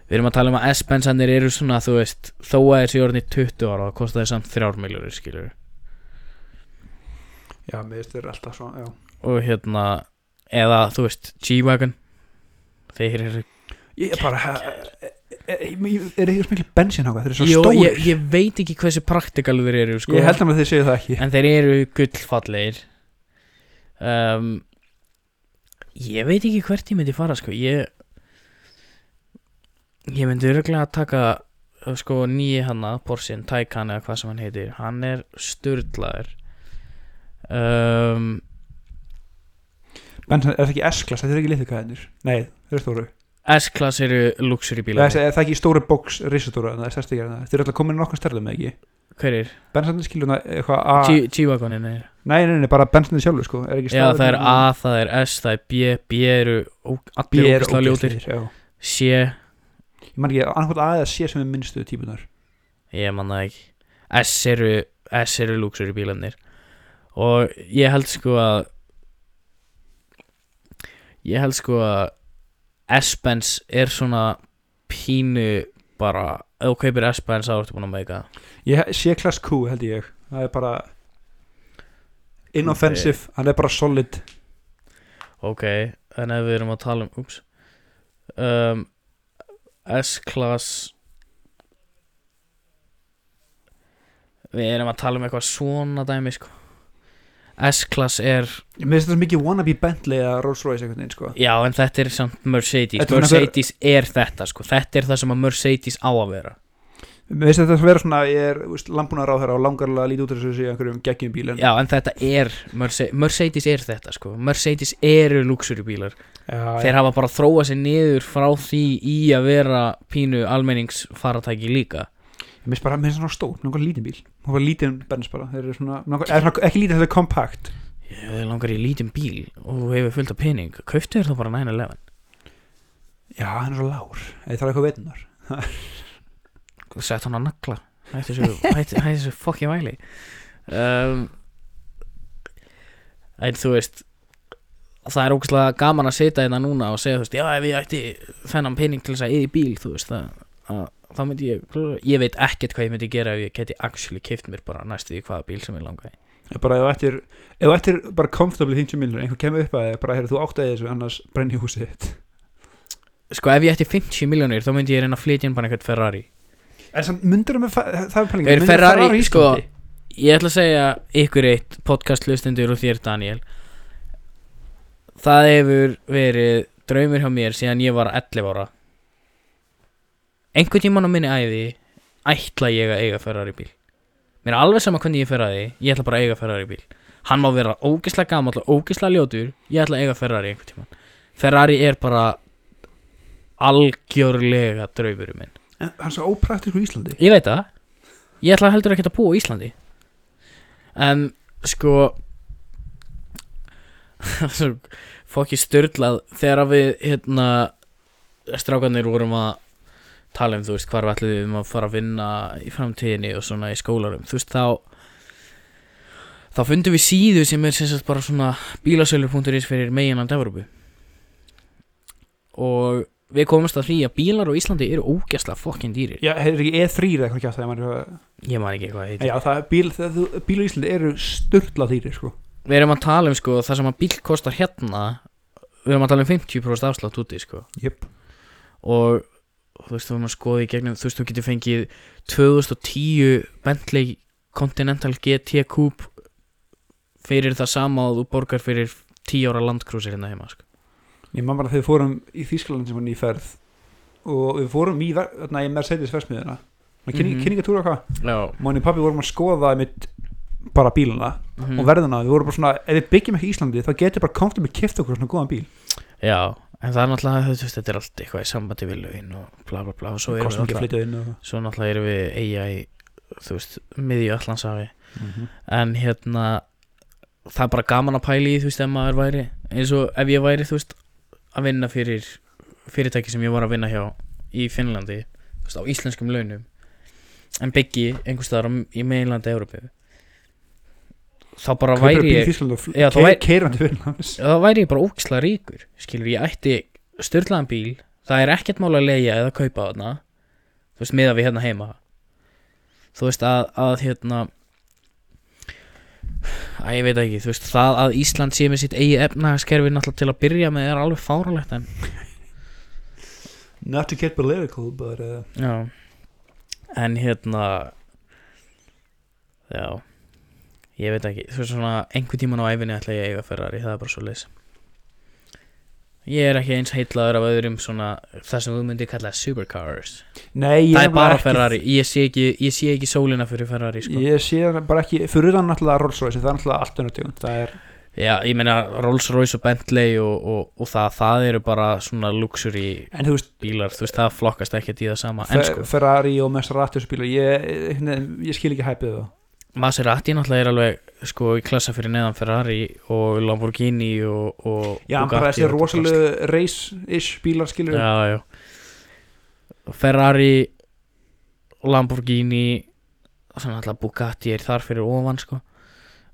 við erum að tala um að S-Bensanir eru svona þú veist, þó að þessi orðin í 20 ára þá kosta það samt 3 miljóður skilur
já, finnst þetta alltaf svo já.
og hérna, eða þú veist G-Wagon. Þeir eru
ég er bara er, er, er ekki miklu bensin á þeir eru svo
Jó,
stórir.
ég, ég veit ekki hversu praktikal þeir eru sko.
ég held að þið séu það ekki.
En þeir eru gullfallegir. Um, ég veit ekki hvert ég myndi fara sko. Ég ég myndi örgulega að taka uh, sko nýji hanna Porsin, Taycan eða hvað sem hann heitir. Hann er sturlaður. Um,
bensin er það ekki S-klass, þetta er ekki litlu kæðinir nei, þeir eru stóru.
S-klass eru luxury
það
bílar
er, er það ekki stóru box risastóra það er gerðina þeir eru alltaf komin í nokkuð stærðum ekki?
Hverir?
bensin skilur það eitthvað A
G- G-Wagonin er.
Nei, nei, nei, bara bensin sjálfur sko. Er
Já, það er A, það er S, það er B B eru allir
er
ógæslega ljótir. C,
ég man ekki, annarkvæmt A eða C sem er minnstu típunar
ég man það ekki. S eru, S eru luxury bílarnir. Og ég held sko að ég held sko að S-Benz er svona pínu bara, ef þú kaupir S-Benz þá ertu búin að meika
ég, C-klass Q held ég. Það er bara inoffensive, hann er bara solid.
Ok, en ef við erum að tala um um, S-Class. Við erum að tala um eitthvað svona dæmi sko. S-Class er
mér finnst þetta mikið wannabe Bentley eða Rolls Royce einhvern veginn sko.
Já, en þetta er samt Mercedes.
Er
Mercedes er þetta, sko. Þetta er það sem að Mercedes á að vera
mér finnst þetta að vera svona, ég er landbúnar á þeirra og langarlega lítið út af þessu í einhverjum geggjum bíl en
Já, en þetta er Merce Mercedes er þetta, sko. Mercedes eru luxury bílar
já,
Þeir hafa bara þróað sér niður frá því í að vera pínu almenningsfaratæki líka.
Mér finnst bara, mér finnst svona stór, náttúrulega lítið bíl. Var lítið Benz bara, þeir eru svona, náttúrulega, er svona ekki lítið, þetta er compact
Ég þið langar í lítinn bíl og hefur fullt af pening. Kauftu þér þá bara 911
já, hann er svo lár, eða það er eitthvað veitunar
Sett hann að nagla. Hætti þessu, fokki væli. Um, En þú veist Það er ógæslega gaman að sitja hérna núna og segja þú veist, já ef ég ætti þennan pening til þess að eða í bíl, þú veist það, að, þá myndi ég, ég veit ekkert hvað ég myndi gera ef ég geti actually kift mér bara næstu því hvaða bíl sem ég langaði.
Bara ef þú ættir ættir bara comfortably 50 miljonur einhver kemur upp að þig bara heyrðu þú átt að þessu annars brenni húsið þitt.
Sko ef ég ætti 50 miljónir þá myndi ég reyna að flytja inn bara eitthvað Ferrari
en samt myndur fa- það er pæling
Er
myndirðu
Ferrari,
á
sko? Ég ætla að segja ykkur eitt podcast hlustundur og þér Daniel. Það hefur verið draumur hjá mér síðan ég var 11 ára. Einhvern tímann á minni æði ætla ég að eiga Ferrari bíl. Mér er alveg sama hvernig ég fer að því Ég ætla bara að eiga Ferrari bíl. Hann má vera ógislega gamall og ógislega ljótur Ég ætla að eiga Ferrari einhvern tímann. Ferrari er bara algjörlega draumurum minn
En hann er svo ópraktisk í Íslandi.
Ég veit það. Ég ætla heldur ekki að búa á Íslandi. En sko fokki styrlað Þegar við hérna Strákarnir vorum að tala um þú veist hvar við ætluðum að fara að vinna í framtíðinni og svona í skólarum þú veist þá þá fundum við síðu sem er sem sagt bara svona bílasölur.is fyrir meginland Evrópu. Og við komumst að því að bílar á Íslandi eru ógæslega fokkin dýrir.
Já, hefur ekki E3 eða eitthvað kjátt
ég man ekki hvað það heitir.
Já, það er bíl, það, bíl í Íslandi eru styrla dýrir sko.
Við erum að tala um sko það sem að bíl kostar hérna við erum að tala um 50% afslátt úti sko.
Jöp
og þú veist þú erum að skoða í gegnum þú veist þú getur fengið 2010 Bentley Continental GT Coupe fyrir það sama og þú borgar fyrir 10 ára landkrúsir hérna heima sko.
Man bara þegar við fórum í Þýskaland sem var nýferð og við fórum í, í Mercedes versmiðuna mm -hmm. Kynningatúra og hvað
já
Máni og pappi vorum að skoða mitt bara bíluna
Mhm.
og verðuna, við vorum bara svona ef við byggjum ekki í Íslandi þá getur bara komtum við kipt okkur svona góðan bíl
já en það er náttúrulega veist þetta er allt eitthvað í sambandi við lögin og bla bla bla og svo erum við náttúrulega
og...
svo náttúrulega erum við eiga í þú veist miðju allansafi
mm -hmm.
en hérna það er bara gaman að pæla í þú veist ef maður væri eins og ef ég væri þú veist að vinna fyrir fyrirtæki sem ég var að vinna hjá í Finnlandi þú veist á íslenskum launum en byggi einhvers staðar í meginlandi Európu þá bara væri
bíl í
ég Já, þá væri-
hans
þá væri ég bara ógislega ríkur skilur ég ætti styrlaðan bíl það er ekkert mál að leigja eða kaupa þarna þú veist miða við hérna heima. Þú veist að, að hérna að ég veit ekki þú veist það að Ísland sé með sitt eigi efnahagskerfi náttúrulega til að byrja með er alveg fáralegt en
not to get political but uh,
já. En hérna já ég veit ekki þú veist svona einhvern tíman á æfinni ætla ég að eiga Ferrari það er bara svo leys ég er ekki eins heitlaður af öðrum svona það sem þú myndir kalla supercars.
Nei, ég
það er bara
ekki-
Ferrari. Ég sé ekki, ég sé ekki sólina fyrir Ferrari sko.
ég sé bara ekki, fyrir utan náttúrulega Rolls Royce, það er náttúrulega allt önnur tegund það er,
já, ég meina Rolls Royce og Bentley og, og, og það, það eru bara svona luxury
en þú veist
bílar. Þú veist, það flokkast ekki í það sama en
Fe
sko,
Ferrari og og bílar ég, ég, ég skil ekki hæpið það
Maserati náttúrulega er alveg sko í klassa fyrir neðan Ferrari og Lamborghini og, og
já, bara þessi rosalega race-ish bílar skilur
já, já. Ferrari Lamborghini svona alltaf Bugatti er þar fyrir ofan sko.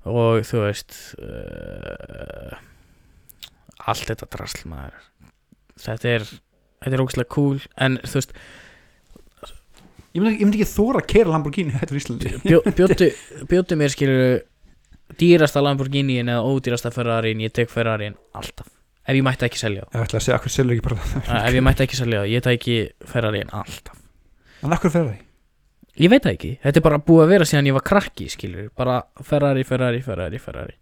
Og þú veist uh, allt þetta drasl maður. Þetta er þetta er ógæslega cool. En þú veist
ég myndi, ekki þóra að keira Lamborghini þetta er Íslandi.
Bjó, bjóttu, mér skilur dýrasta Lamborghini eða ódýrasta Ferrari ég tek Ferrari alltaf. Ef ég mætti ekki selja
ég ætla að segja, akkur selur ekki bara það
það ef ég mætti ekki selja það, ég teki Ferrari alltaf.
En akkur Ferrari?
Ég veit það ekki, þetta er bara búið að vera síðan ég var krakki, skilur bara Ferrari, Ferrari, Ferrari, Ferrari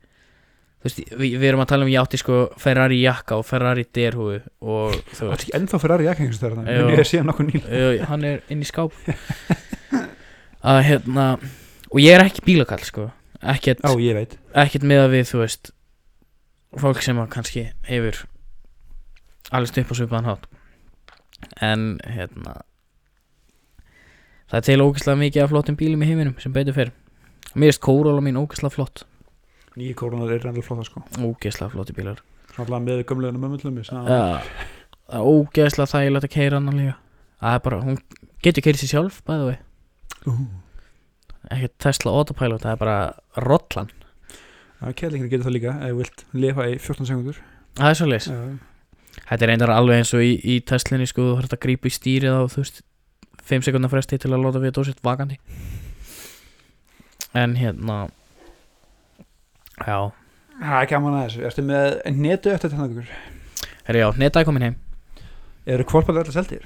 veist, við, við erum að tala um ég átti sko Ferrari jakka og Ferrari derhúi og þú
er
veist,
ennþá Ferrari jakkengs þar
Jú.
en ég sé nokkuð nýl
uh, hann er inn í skáp. Að hérna og ég er ekki bílakall sko. Ekkert,
veit.
ekkert með að við, þú veist fólk sem að kannski hefur alveg stupp á svipaðan hátt. En hérna það er til ógeðslega mikið af flottum bílum í heiminum sem betur fyrir mér erst Corolla mín ógeðslega flott
nýju kórunar er reyndar flotta sko.
Ógeðslega flotti bílar.
Alltaf með
það. Er ógeðslega þægilegt að keira hann líka. Það er bara, hún getur keirið sér sjálf bæðu við, ekki Tesla Autopilot það er bara rollan.
Kærleikin getur það líka ef þú vilt lifa í 14 sekundur
það er svo leys Þetta er reyndar alveg eins og í, í Teslinni sko, þú þarf að grípa í stýrið á þú veist 5 sekundar fresti til að láta við dósitt vakandi. En hérna Já,
Það er gaman að þessu, ertu með netu eftir þetta ykkur?
herri já, netaði komin heim.
Eru kvolpar allir seldir?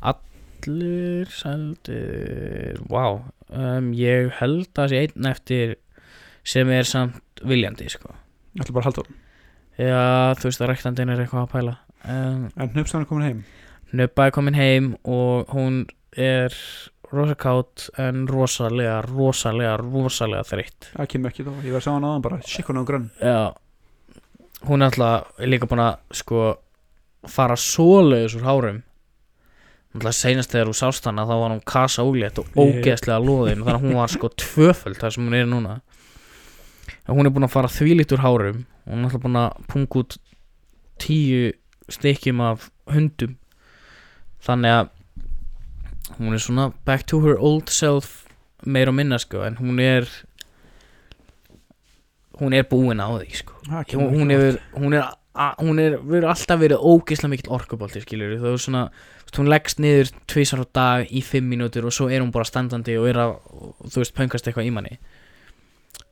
Allir seldir Vá, um, ég held að sé einn eftir sem er samt viljandi sko.
Ætla bara að halda honum?
Já, þú veist að rektandinn er eitthvað að pæla. Um,
En hnupstan er komin heim?
Nöbba er komin heim og hún er rosa kátt en rosalega, rosalega, rosalega þreytt.
Það kemur ekki þá, ég var að sá hann aðan bara. Sikk hún á grönn.
Já. Hún er alltaf líka búin að sko fara svoleiðis úr hárum. Alltaf seinast þegar hún sást hana þá var hún kasa ólétt og ógeðslega loðin. Þannig að hún var sko tvöföld þar sem hún er núna. En hún er búin að fara þvílíkt úr hárum. Hún er alltaf búin að punga út tíu stykkjum af hundum. Þannig að hún er svona back to her old self meir og minna sko en hún er hún er búin á því sko.
Það
hún, hún hefur hún er, hún er verið alltaf verið ógeðslega mikill orkubolti skilur það er svona hún leggst niður tvisar á dag í fimm mínútur og svo er hún bara standandi og er að þú veist pöngast eitthvað í manni.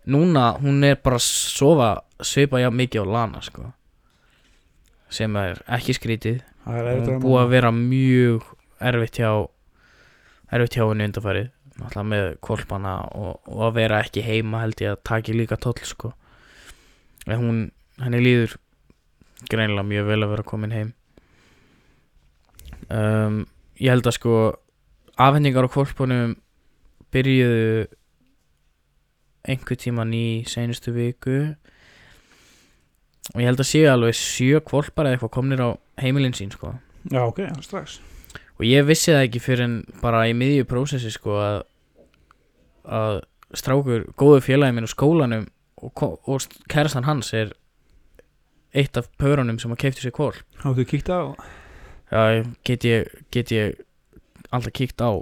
Núna hún er bara að sofa svipa já mikið á lana sko. Sem er ekki skrítið.
Er
hún er búið að vera mjög erfitt hjá erfitt hjá henni undarfærið náttúrulega með kolpana og, og að vera ekki heima held ég að taki líka tóll sko. En hún, henni líður greinilega mjög vel að vera komin heim. Um, ég held að sko afhendingar á kolpunum byrjuðu einhver tíman í seinustu viku. Og ég held að séu alveg sjö kvolpar eða eitthvað komnir á heimilin sín sko.
Já, ok, strax
og ég vissi það ekki fyrir en bara í miðju prósessi sko að, að strákur góðu félagi minn á skólanum og, og kærastan hans er eitt af pörunum sem að keipti sér kól
Háttu kíkt á?
Já, get ég, get ég alltaf kíkt á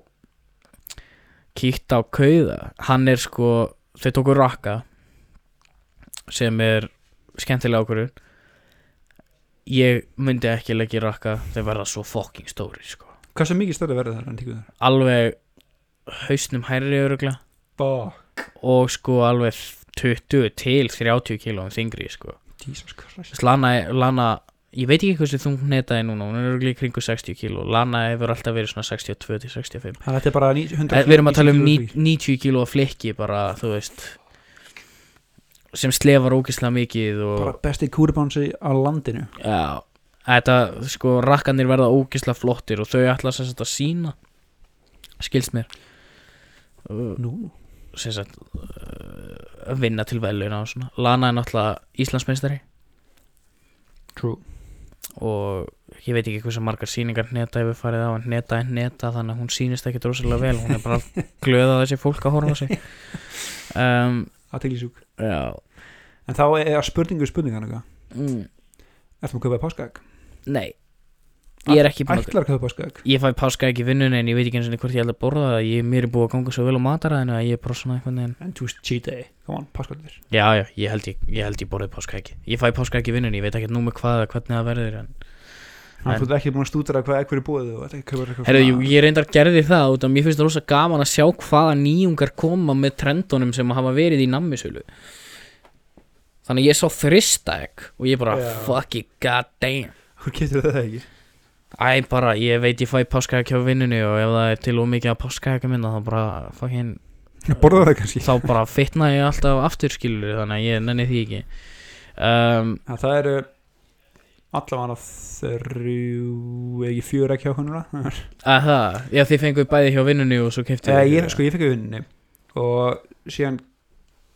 kíkt á kauða. Hann er sko, þau tóku rakka sem er skemmtilega ákvörður ég myndi ekki leggja í rakka þau verða svo fucking stóri sko
Hvað sem mikið stærri verður það þar?
alveg hausnum hærri örugla
Bá,
og sko alveg 20 til 30 kílóum þingri sko.
Jesus Christ.
Lana, Lana ég veit ekki hversu þung netaði núna hún er öruglega í kringu 60 kíló. Lana hefur alltaf verið svona 62 til 65
Það þetta er bara ní- 100
Eh, við erum að tala um
90
ní- 90 kíló flikki bara þú veist sem slefar ógislega mikið og
Bara besti kúribánsi á landinu.
Já, þetta, sko, rakkanir verða ógislega flottir og þau ætla sem sagt að sína skilst mér uh,
Nú?
sem sagt uh, að vinna til veluna og svona. Lana er náttúrulega Íslandsmeistari.
True.
Og ég veit ekki hversu margar sýningar neta hefur farið á en neta er neta þannig að hún sýnist ekki drosalega vel. Hún er bara glöð að þessi fólk að horfa sig. Um,
Aðteglisjúk
Já.
En þá er spurningu spurningan eitthvað
mm,
Ertu maður að kaupa páskaegg?
Nei. Ég er ekki búin að
Ætlar að kaupa páskaegg?
Ég fæ páska ekki í vinnunni en ég veit ekki eins og hvort ég held að borða það. Ég, Mér er búið að ganga svo vel á mataræðinu að ég er bara svona einhvern veginn
En þú veist cheat day. Come on, páskaegg
Já, já, ég held ég, ég, held ég borðið páska ekki. Ég fæ páska ekki í vinnunni, ég veit ekki nú með hvað hvernig það verður en...
Þú ert ekki búin að stúdra hvað egg verið búið og ekki kaupir eitthvað svona-
ég reyndar gerði það út af mér finnst það rosa gaman að sjá hvaða nýjungar koma með trendunum sem hafa verið í nammisölu. Þannig ég sá þrista egg og ég bara
Já.
fuck it, god damn
Hvor getur það ekki?
Æ, bara, ég veit ég fæ páska ekki á vinnunni og ef það er til og mikið að páska ekki minna þá bara fucking
Borða það kannski.
Þá bara fitna ég alltaf aftur skilur þannig að ég nenni því ekki. Um,
ja, Það eru allavega þrjú ekki fjör ekki húnura
að það, já þið fenguð bæði hjá vinnunni og svo keftu
eh, ég, sko ég fekk að vinninni og síðan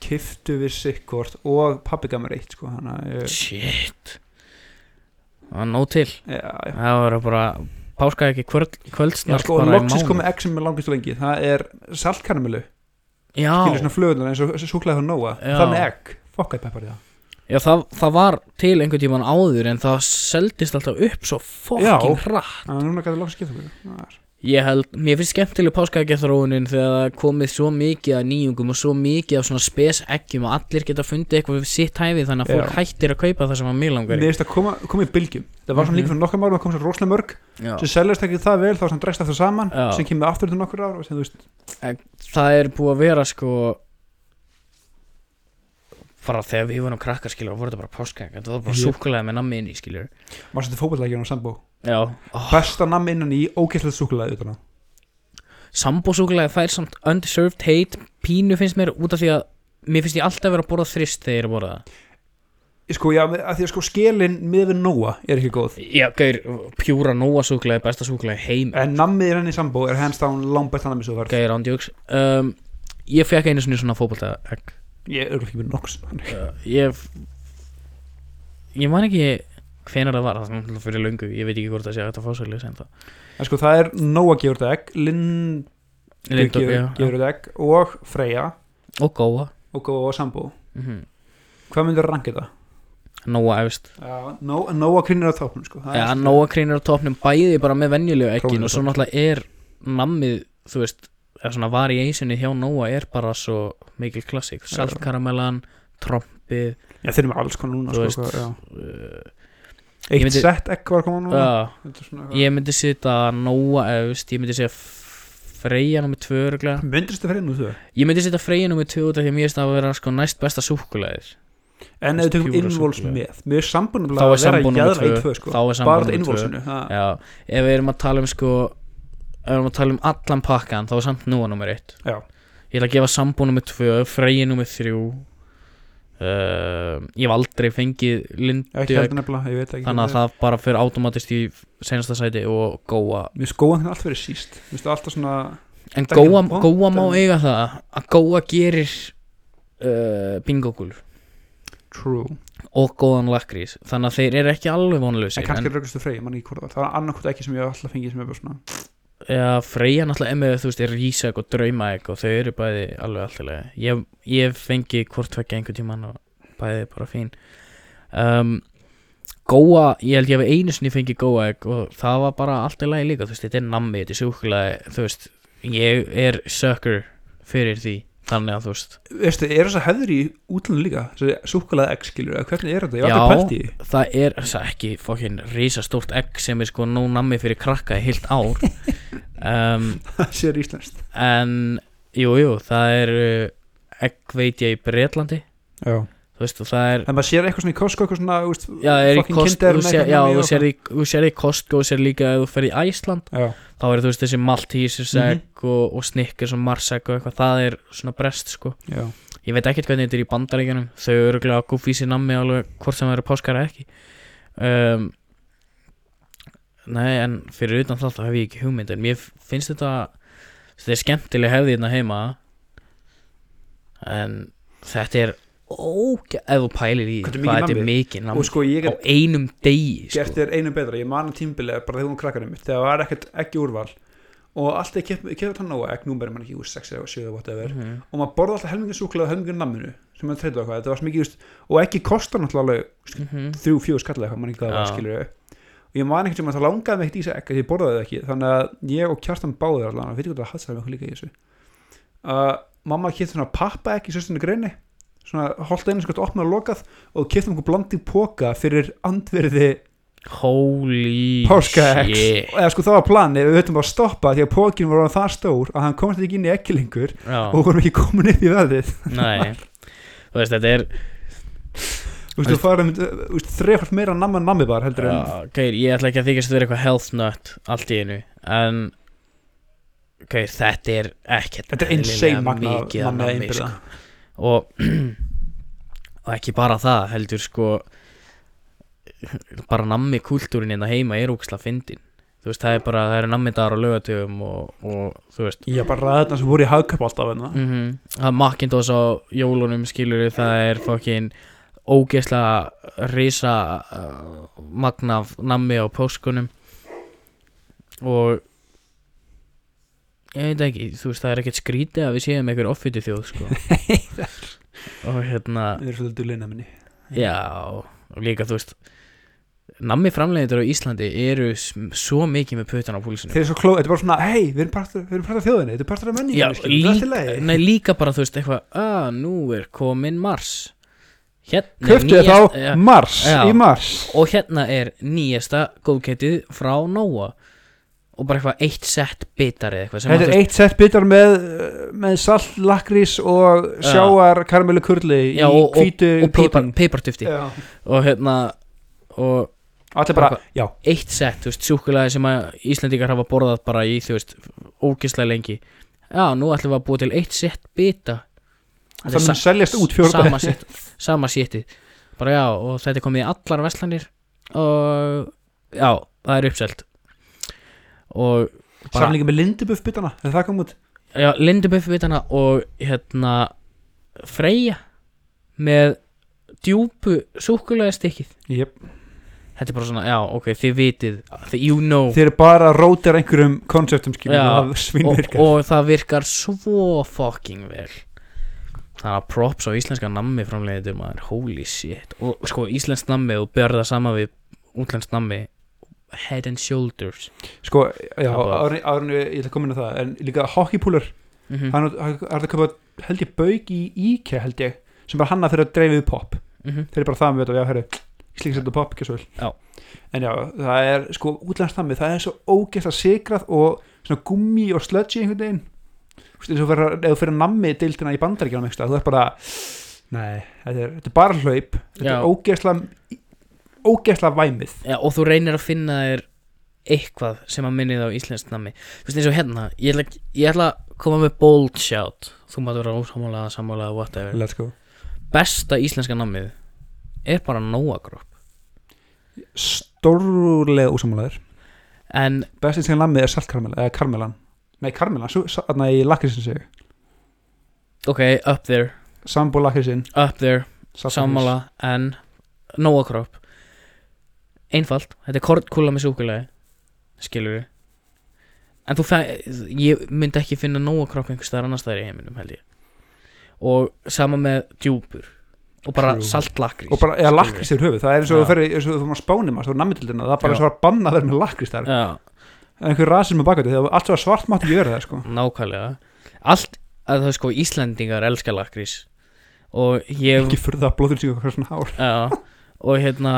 kiftu við sikkvort og pabbi gaf mér eitt sko ég,
shit það var nóg til.
Já, já.
það var bara páska ekki kvöld,
Já,
kvöldsnart
sko,
bara í
loksins
mánuð.
komið egg sem er langist lengi það er saltkaramellu
já,
skilur svona flöðunar eins og súklaði frá Nóa.
Já.
það með egg, fokkaði peppar í það.
Já það, það var til einhvern tíman áður en það seldist alltaf upp svo
Já.
fokkin hratt.
Þannig að núna gæti loksins skipt okkur
ég held, mér finnst skemmtileg páskaeggjaþróunin þegar það komið svo mikið af nýjungum og svo mikið af svona spes eggjum og allir geta fundið eitthvað við sitt hæfi þannig að fólk
Já.
hættir að kaupa það sem að mig langar í.
finnst að koma, koma í bylgjum það var svona
Mhm.
líka fyrir nokkar márum að koma svo rosalega mörg
Já.
sem seljast ekki það vel þá sem dregst það saman
Já.
sem kemur aftur til nokkur ár og sem þú veist
það er búið að vera sko bara þegar við vorum krakkar skilur voru þetta bara páskaegg, þetta var bara súkulega með nammi inn í skilur
maður setur fótbollækjum á sambó
já, oh,
besta nammi innan í utan á.
Sambósúkulega fær samt undeserved hate. Pínu finnst mér út af því að mér finnst ég alltaf vera að borða þrist þegar ég er að borða
sko, já, af því að sko skilin með við Nóa er ekki góð.
Já, gaur, pjúra nóa súkulega besta súkulega heim.
En nammið er henni sambó er hands down langbært nammi svo var
gaur ándjóks um, ég fekk einu svona egg.
Ég er ekki með noks
uh, ég ég man ekki hvenar það var, það var fyrir löngu. Ég veit ekki hvort það sé að þetta það
en sko það er Nóa gefur þetta egg Lind
Lindu,
gefur, þetta egg og Freyja.
Og góa.
Og Góa og sambó
mm
hvað myndir að ranka þetta?
nóa
Nó- Nóa krinir á topnum sko. Það
ja, nóa krínir á topnum bæði bara með venjulegu
Krónur
og svo náttúrulega er nammið þú veist, er svona variationi hjá nóa er bara svo mikil klassik
Já.
saltkaramellan, trompið
Já, þeir eru með alls konar núna sko,
veist,
hvað- Eitt
myndi-
sett egg var núna
uh, ég myndi setja nóa efst ég myndi segja freyja örglega
Myndist það fyrir nú þú?
ég myndi setja freyja af því að mér finnst það að vera sko næst besta súkulæðir
En ef við tökum
súkkulaði.
með Mér er sambúnum
Þá
að
er
vera jæðra í
tvö.
tvö sko
þá
Bara
Já, ef við erum að tala um sko ef við erum að tala um allan pakkan þá er samt nummer eitt
Já.
ég ætla að gefa sambú nummer tvö, freyji nummer þrjú uh, ég hef aldrei fengið
ég ekki
þannig að það bara fyrir automatist í senasta sæti og góa.
Mér skóðan þetta allt fyrir síst. Finnst svona
en
er
góa, góa má
en-
eiga það að góa gerir uh, bingogulur
True.
Og góðan lakrís þannig að þeir eru ekki alveg
En
vonlausir
kannski er raugustu frey, mann ekki hvort það. Það var annarkvæmt ekki sem ég hef alltaf fengið sem er bara svona
Já, Freyja náttúrulega með, þú veist, er rísæk og draumaæk og þau eru bæði alveg alltaf ég, ég fengi hvort tvekja einhvern tímann og bæði bara fín. Um, Góa, ég held ég hef einu sinni fengið góaæk og það var bara allt í lagi líka, þú veist, þetta er nammi, þetta er súkulega, þú veist, ég er sucker fyrir því, þannig að þú veist,
Veistu, er þess að hefður í útlunum líka? Þessi súkkulaði egg skilur eða Hvernig er þetta?
Já. það er það er ekki fokkin rísastórt egg sem er sko nóg nammi fyrir krakka í heilt ár. Um,
Það sér íslenskt.
en, jú, jú, það er uh, egg veit ég í Bretlandi.
Já
þú veist og það er
En maður sér eitthvað svona í Costco Eitthvað svona, veist
já, er í
Kinder
þú sér, já, þú sér, í, þú sér í Costco og sér líka ef þú fer í Æsland
Já.
þá er þú veist þessi Maltesers
Mhm.
egg og, og Snickers og Mars egg og eitthvað það er svona brest sko.
Já.
Ég veit ekkert hvernig þetta er í bandaríkjunum. Þau eru örgulega að gúfi sér nammi alveg hvort sem það eru páskar eða ekki. Um, nei en fyrir utan það þá hef ég ekki hugmynd en mér finnst þetta þetta er skemmtileg hefði hérna heima. En þetta er ógæ ef þú pælir í
Hvað
þetta er mikið
Og sko ég
á einum degi
gert
sko.
þér einu betra. Ég man að tímbilega bara þegar hún krakkarinn mitt Þegar það var ekkert ekki úrval. Og alltaf kefði hann nóga egg Númer mann ekki úr 6 eða 7 eða whatever.
Mhm.
Og maður borði alltaf helmingin súkulega og helmingin namminu Sem maður treytu eitthvað. Þetta var svo mikið just, Og ekki kostar náttúrulega
Mhm.
þrjú, fjögur skallega eitthvað, mann ekki það var skilur og ég man ekkert sem að það langaði mig ekkert í þessu. Egg svona holdt einu skvært opnað og lokað og kýtti okkur blandi póka fyrir andverði
holy
páskaegg eða sko það var plani, við höfum bara að stoppa því að pókin var það stór að hann komast ekki inn í ekki lengur
Já,
og vorum ekki komin upp í veðið
nei. Þú veist þetta er
þú veist, þú farum þrefald meira namma en nammi bara heldur en
Já, Geir, ég ætla ekki að þykast að vera eitthvað health nut allt í einu en Geir, þetta er ekkert
þetta er insane magna nammi
sko. Og, og ekki bara það heldur sko bara nammi kultúrin hérna heima er ógislega fyndin. Þú veist, það er bara, það eru nammi dagar á lögatöfum og, og þú veist.
Já, bara ræðina sem voru í hagköp alltaf
mm það er Macintosh á jólunum skilur það er fokkin ógeðslega risa uh, magna af nammi á póskunum og ég veit ekki, þú veist það er ekkert skrítið að við séum einhver offiti þjóð sko og hérna
Við erum svolítið dulina minni.
já, og líka þú veist nammi framleiðindur á Íslandi eru svo mikið með putan á púlsinu
Þeir eru svo kló, þetta er bara svona, hei, við erum partur, af þjóðinni, þetta er partur af þetta er lagi.
nei, líka bara þú veist eitthvað að nú er komin Mars hérna er
Köftu þá
ja,
Mars
Já.
í Mars.
og hérna er nýjasta góðketið frá Nóa og bara eitthvað eitt sett bitar eða eitthvað
Þetta
að
er eitt sett bitar með, með salt, lakrís og
Já.
sjáar karamellu kurli
Já,
í
og-
hvítu
og pipartufti
Já.
og hérna og
Allir bara, já,
eitt sett, þú veist, súkulega sem að Íslendingar hafa borðað bara í, þú veist, ógislega lengi. Já, nú ætlum við að búa til eitt sett bita. Þetta er
það seljast út fjórða.
sama, séttið bara já, og þetta er komið í allar verslanir. Og já, það er uppselt og
Samlingi með lindubuff bitana, er það kom út?
já, Lindebuff vitana og hérna Freyja með djúpu súkulega stikkið.
Jep.
þetta er bara svona, já, ok, þið vitið þið, you know.
Þeir eru bara að rótir einhverjum konseptum og
og, og það virkar svo fucking vel. Þannig að props á íslenska nammi framleiðið maður, holy shit. Og sko íslensk nammi og börða sama við útlensk nammi head and shoulders.
Sko, já, árni, árni, ég ætla að koma inn á það En líka hockeypúlur,
mm -hmm.
hann er að köpa held ég bauk í IKEA held ég sem bara hanna að dreifið pop þeir eru bara það með þetta, já, herri slíks þetta pop, ekki svo vel.
Já.
en já, það er, sko, útlandstami það er svo ógeðslega sigrað og svona gummi og sludgy einhvern veginn. Eins og þú fyrir nammi deildina í bandaríkjanum eitthvað, þú er bara nei, þetta er, þetta er bara hlaup. Þetta
Já.
er ógeðslega ógeðslega væmið.
Já, og þú reynir að finna þér eitthvað sem að minnið á íslensk nammi. Þú veist eins og hérna, ég ætla, ég ætla að koma með bold shout. Þú mátt vera ósamálega, sammálega, whatever.
Let's go.
Besta íslenska nammið er bara Nóa Group
stórlega úsamálaður
en
bestið sem nammi er saltkarmel, eða karmelan. Nei, karmelan, þarna í lakrisin sig
ok, up there,
sambú lakrisin
up there. Sammála en Nóa Group einfalt, þetta er kortkúla með súkulegi skilur við en þú fæ, ég myndi ekki finna Nóa Group einhvers staðar annars staðar í heiminum held ég. Og sama með djúpur. Og bara
True.
saltlakrís
og bara, eða lakrís er höfuð, það er eins og þú ferði eins og þú fyrir spánum að nammitildina, það er bara eins og að banna þeir með lakrís þar,
já,
einhver rasism með bakvæti, þegar allt svo svart máttu gera það sko.
Nákvæmlega. Allt, að það er sko Íslendingar elska lakrís. Og ég
ekki fyrir það blóður sig okkar svona hár.
Já, og hérna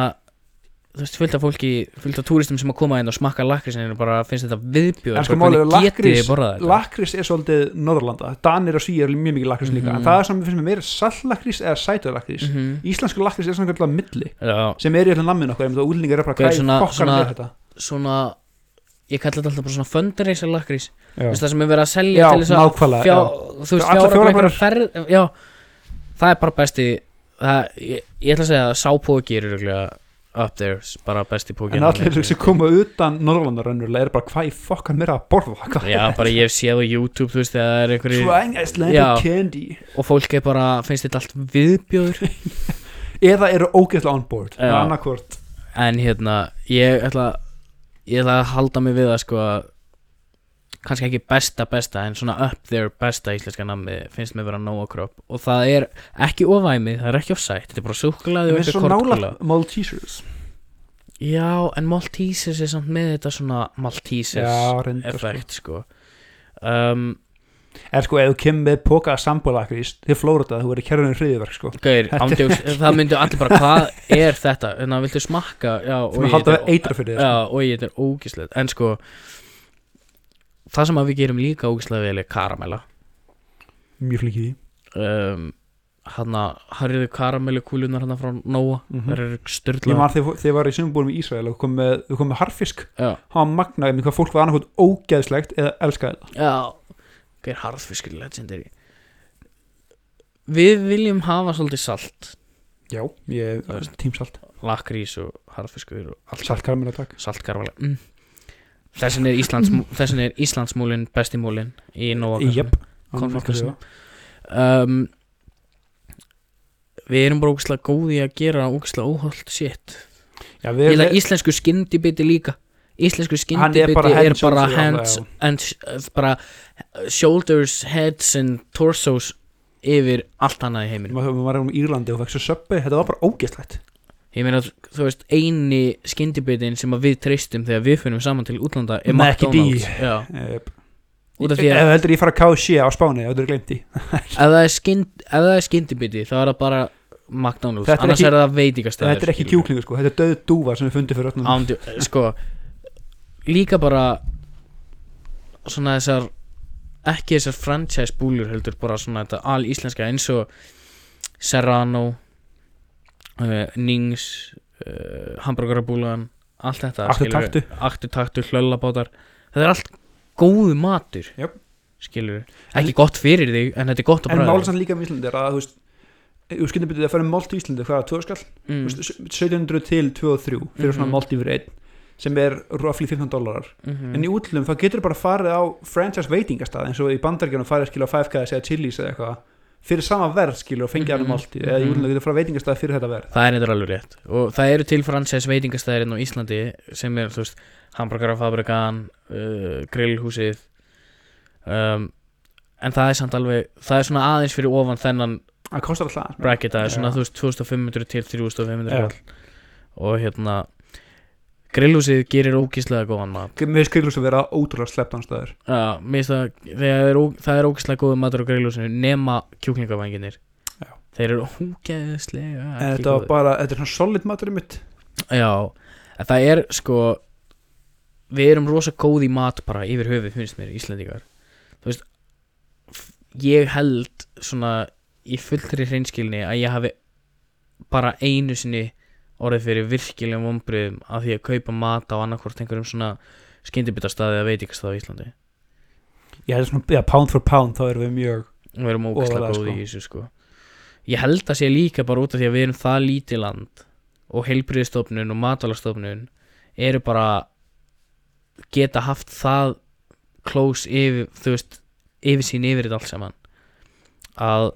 þú veist, fullt af fólki, fullt af túristum sem að koma inn og smakka lakrísin og bara finnst þetta viðbjóð
sko lakrís- er svolítið Norðurlanda, Danir og Svíjar er mjög mikið lakrís líka,
Mhm.
en það er saman finnst mér meira salllakrís eða sætur lakrís
mm -hmm.
íslensku lakrís er svona kallar milli
Já,
sem er í allir nammin okkar, og úlningar er bara hvað
svona-
er þetta
svona ég kalli þetta alltaf bara svona fundraiser lakrís. Þú það sem er verið að selja
Já,
til þess að fjá,
já.
þú veist fjára það er bara besti ég, ætla að segja að sápóki er örugglega up there, bara besti póki
en allir sem koma utan Norðurlanda raunverulega er bara hvað í fokkan mér að borða
Já, bara ég séð á YouTube, þú veist, það er einhverju
Trying Icelandic candy.
Og fólk er bara, finnst þetta allt viðbjóður.
Eða eru ógeðslega on board
Já.
annarkvort
en hérna, ég ætla ég ætla að halda mig við að sko að kannski ekki besta besta en svona up there besta íslenska nammi finnst mér vera Nóa Kropp og það er ekki ofæmið, það er ekki ofsætt þetta er bara súkkulaði og
það er
eitthvað
nála Maltesers.
Já, en Maltesers er samt með þetta svona Maltesers
reyndar sko.
effekt sko. Um,
en sko ef þú kemur með póka sambólakrís þið flóra þetta, þú verður kærunni hriðiverk sko.
Ándjóks, það myndi allir bara hvað er þetta, þannig að viltu smakka? Já, og
sem að
ég-
þér
Já,
sko.
og ég er ógislegt En sko Það sem að við gerum líka ógislega vel er karamella.
Mjög flikið í
um, Hanna, harriðu karamellu kúlunar hann frá Nóa.
Mhm.
Það eru
ég
styrla
man þegar ég var í sumbúrum í Ísrael og kom með, kom með harfisk
Já,
hann var magnaði með hvað fólk var annarkot ógeðslegt eða elskaði
já. Hvað er harðfiskur legendary. Við viljum hafa svolítið salt.
Já, ég tímsalt
Lakrís og allt.
Saltkarmina takk.
Saltkarvala mm. Þessin er, Íslands, þessin er Íslandsmúlin bestimúlin í Nóa Konfekkarsson. um, Við erum bara ógæslega góði að gera ógæslega óholt shit.
Já,
Ég
við
held
erum
að íslensku skyndibiti líka. Íslensku
Hann er
skyndibiti
bara
er
hands
bara hands
já,
and sh- uh, bara shoulders, heads and torsos yfir allt annað í heiminum.
Maður var um Írlandi og svo söpbi þetta var bara ógeðslegt
Ég meina, þú veist, eini skyndibitin sem við treystum þegar við finnum saman til útlanda er. McDonalds. Já,
Ef
út af því að
Eh, heldur ég fara að KC á Spáni ef
það er, skynd, það er skyndibiti þá er það bara McDonalds.
Er
annars
ekki-
er það veitingastæður
þetta er ekki kjúklingur sko, þetta er döð dúfa sem við fundið fyrir öllum.
Ándi, sko líka bara svona þessar ekki þessar franchise búlur heldur bara svona þetta al íslenska eins og Serrano uh, Nings uh, Hamburgerabúlan allt þetta
Aktu
skilurðu.
taktu.
Aktu taktu, hlöllabátar þetta er allt góðu matur
Jöp.
skilur ekki gott fyrir þig en þetta er gott að
en
bræða
málið samt líka með Íslandi er að þú veist þú skilur byrjuð að fara um máltu í Íslandi hvað, tvö skall,
mm.
Þú veist, 1700 til 2 og 3 fyrir svona
Mhm.
máltu yfir einn sem er roughly 15 dólarar
mm
en í útlum þá getur bara farið á franchise veitingastað eins og í bandaríkjunum farið skilur á 5K eða Chili's eða eitthvað fyrir sama verð skilur og fengið
Mhm.
hann málti eða í
Mhm.
getur farið á veitingastað fyrir þetta verð
það er eitthvað alveg rétt og það eru til franchise veitingastæðir inn á Íslandi sem er, þú veist, hamburgerafabrikan uh, grillhúsið um, en það er samt alveg það er svona aðeins fyrir ofan þennan bracket það er svona,
Já.
þú veist, 2500 til 3500
Já.
kall. og hérna grillhúsið gerir ógíslega góðan mat.
Mér finnst grillhús að vera ótrúlega sleppt anstæður
Já, mér finnst það, er, það er ógíslega góð matur á grillhúsinu nema kjúklingavanginir
Já.
þeir eru ógeðslega
en þetta var bara, þetta er svona solid maturinn mitt.
Já, það er sko við erum rosa góð í mat bara yfir höfuð finnst mér Íslendingar. Þú veist ég held svona í fullri hreinskilni að ég hafi bara einu sinni orðið fyrir virkilega vombriðum af því að kaupa mat á annarkvort einhverjum svona skyndibitastaði eða veitingastað á Íslandi.
Held svona, já, pound for pound þá erum við mjög
og við erum ógæslega
Ofarlega,
góð
sko.
í þessu sko. Ég held að sé líka bara út af því að við erum það lítið land og heilbriðstofnun og matalastofnun eru bara geta haft það close yfir þú veist, yfir sín yfir þetta allt saman. Að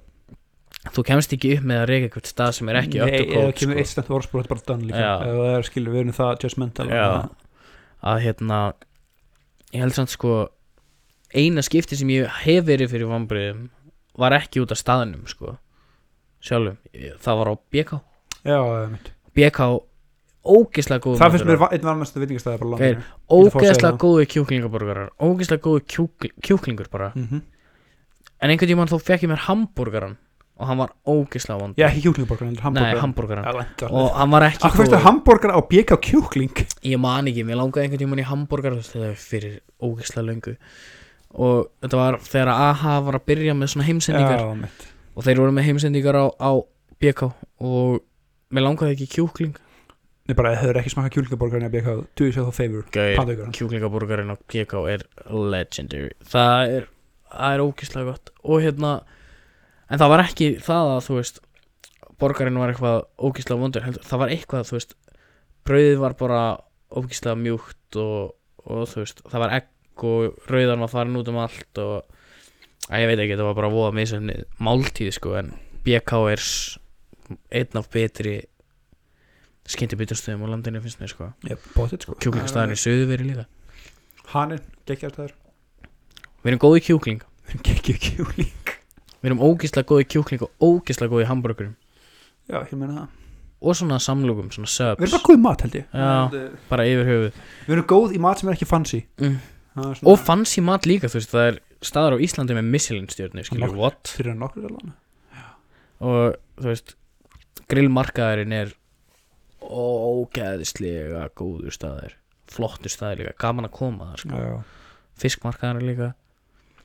þú kemst ekki upp með að reyka eitthvað stað sem er ekki up to code
kemur
sko.
eitt stend orðspor þetta er bara done líka. Eða það er skilur, við erum það judgmental
Já. að hérna ég held samt sko eina skipti sem ég hef verið fyrir vombriðum var ekki út af staðnum sko sjálfum, Ég- það var á BK
já, já, mitt
BK ógeðslega góð
það finnst mér va- einn varmast veitingastæði bara landinu. Ég
ógeðslega góði kjúklingaborgarar ógeðslega góði kjúkl, kjúklingur bara.
Mhm.
en einhvern tímann þó fekk ég mér hambúrgaran og hann var ógeðslega vond
já, ekki kjúklingborgar, heldur
nei,
lenda.
og hann var ekki
Akkur fyrstu hambúrgar á BK kjúkling?
Ég man ekki, mér langaði einhvern tímann í veist, þetta er fyrir ógeðslega löngu. Og þetta var þegar AHA var að byrja með svona heimsendingar
Já, mitt
og þeir voru með heimsendingar á, á BK og mér langaði ekki í kjúkling.
Nei, bara, eru ekki smakað kjúklingborgar en að BK do yourself a favor?
Gauir,
Pandaugurinn.
kjúklingaborgarinn á GK er legendary. Það er, það er ógeðslega gott. Og hérna en það var ekki það að þú veist borgarinn var eitthvað ógeðslega vondur heldur, það var eitthvað þú veist brauðið var bara ógeðslega mjúkt og, og þú veist það var egg og rauðan var farin út um allt og að ég veit ekki, það var bara voða misöfni máltíð sko en BK er einn af betri skyndibiturstöðum á landinu finnst mér sko.
Sko.
Kjúklingastæðin í söðuveri líka.
Haninn, geggjarstæður
Við erum góði kjúkling.
Geggju kjúkling
Við erum ógeðslega góði kjúkling og ógeðslega góði hambúrgurum
Já, ég meina það.
Og svona samlokum, svona
Við erum
subs
bara góð í mat held ég.
Já.
Það
Bara yfir höfuð.
Við erum góð í mat sem er ekki fancy.
Mm.
Það er
Og fancy mat líka, þú veist Það er staðar á Íslandi með Michelin stjörnu Skilur, what?
Fyrir nokkur
Og þú veist Grillmarkaðurinn er Ógeðslega góður staðar Flottur staðar líka, gaman að koma þar sko. Fiskmarkaðurinn líka.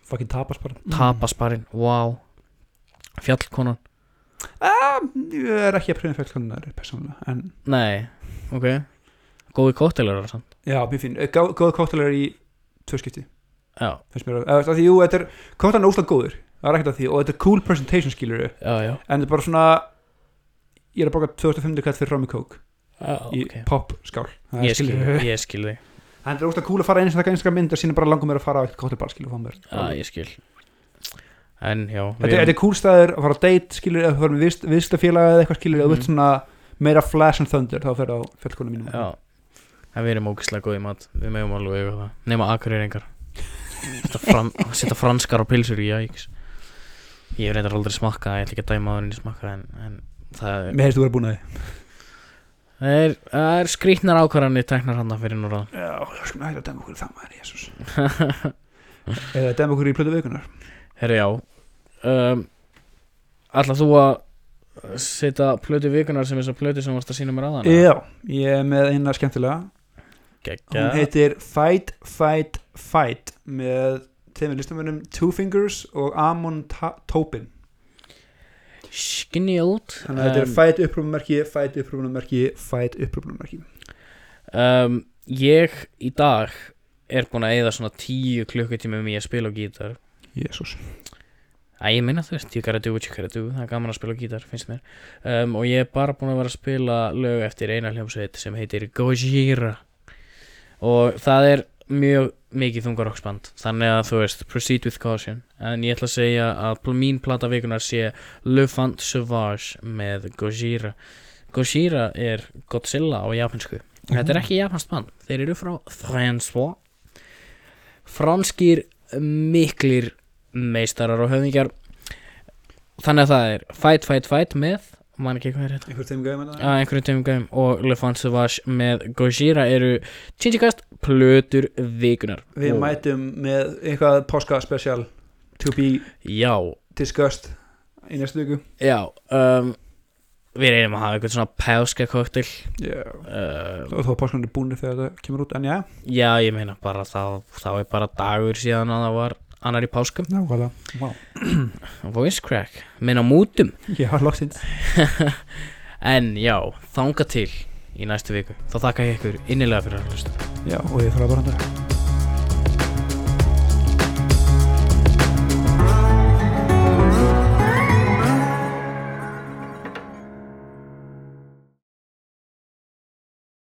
Fucking tapas bara.
Tapasbarinn, wow Fjallkonan?
Ég er ekki að pröfa fjallkonunar persónulega En
Nei, ok. Góði kóttelar
já, mjög fín. Eh, gá- Góð kóttelar í tvö skipti.
Já,
Finnst mér að að Því, jú, þetta er Kóttelar er úslega góður Það er ekkert að því Og þetta er cool presentation skilur
já, já.
En þetta er bara svona Ég er að baka 2500 kall fyrir Romy Coke
Já,
Í
ok.
pop skál Það
Ég
er,
skil þig, ég skil þig.
En þetta er úslega cool að fara eins og það einska mynd Og sína bara langum mér að fara á eitt kóttelbar skilur fá mér.
Já, ég skil En já
Þetta er, þetta er cool staður að fara á date skilur eða fara með vist, viðslafélaga eða eitthvað skilur eða
Mhm.
vilt svona meira flash and thunder þá fer á fjallkonum mínum.
Já. En við erum ógislega góð í mat. Við megum alveg eiga það. Nema akureyringar. Þetta fran, Setja franskar á pilsur í jæks Ég reyndar aldrei smakkað Ég ætla ekki að dæma það en ég smakka En, en það
Mér heyrst þú verið búin að því.
Það er, það er skrýtnar ákvarðanir Teknar hann fyrir núra
Já, það skulum hægt að dæma okkur í það maður, jésús Eða dæma okkur í plötu vikunar
Herri já. Um, Ætla þú að Setja plötu vikunar sem þessar plötu sem varst að sína mér aðan
Já, ég er með eina skemmtilega.
Geggja.
Hún heitir Fight, Fight, Fight með tveimur listamönnum Two Fingers og Amon Tobin.
Sknild
þannig að þetta er Fight upprúfumerki Fight upprúfumerki, Fight upprúfumerki
um, Ég í dag er búin að eyða svona tíu klukkutíma með að spila á gítar
Jésús
Æ, ég minna þú veist, gotta do what you gotta do Það er gaman að spila gítar, finnst mér. Um, Og ég er bara búin að vera að spila lög eftir eina hljómsveit sem heitir Gojira. Og það er mjög mikið þungar rocksband Þannig að þú veist, proceed with caution. En ég ætla að segja að mín plata vikunar sé Le Fant Sauvage með Gojira. Gojira er Godzilla á japansku Þetta er ekki japansk band Þeir eru frá François. Franskir miklir meistarar og höfðingjar. Þannig að það er Fight, Fight, Fight með Man ekki hvað er þetta?
Einhver þeim gæðum
Já, einhverjum tegum gæm Og Le Fant Sauvage með Gojira eru Chinchikast plötur vikunar
við
Og-
mætum með eitthvað páska special to be
Já,
discussed í næstu viku.
Já um, Við reynum að hafa eitthvað svona páska koktel
yeah.
uh,
og þá er búin þegar það kemur út en já,
Já, ég meina bara þá, þá er bara dagur síðan að það var annar í páskum.
Nákvæmlega wow.
Voice crack, minn á mútum.
Já, loksins.
En já, þanga til í næstu viku Þá þakka ég ykkur innilega fyrir að hlusta.
Já, og ég þarf að bara handla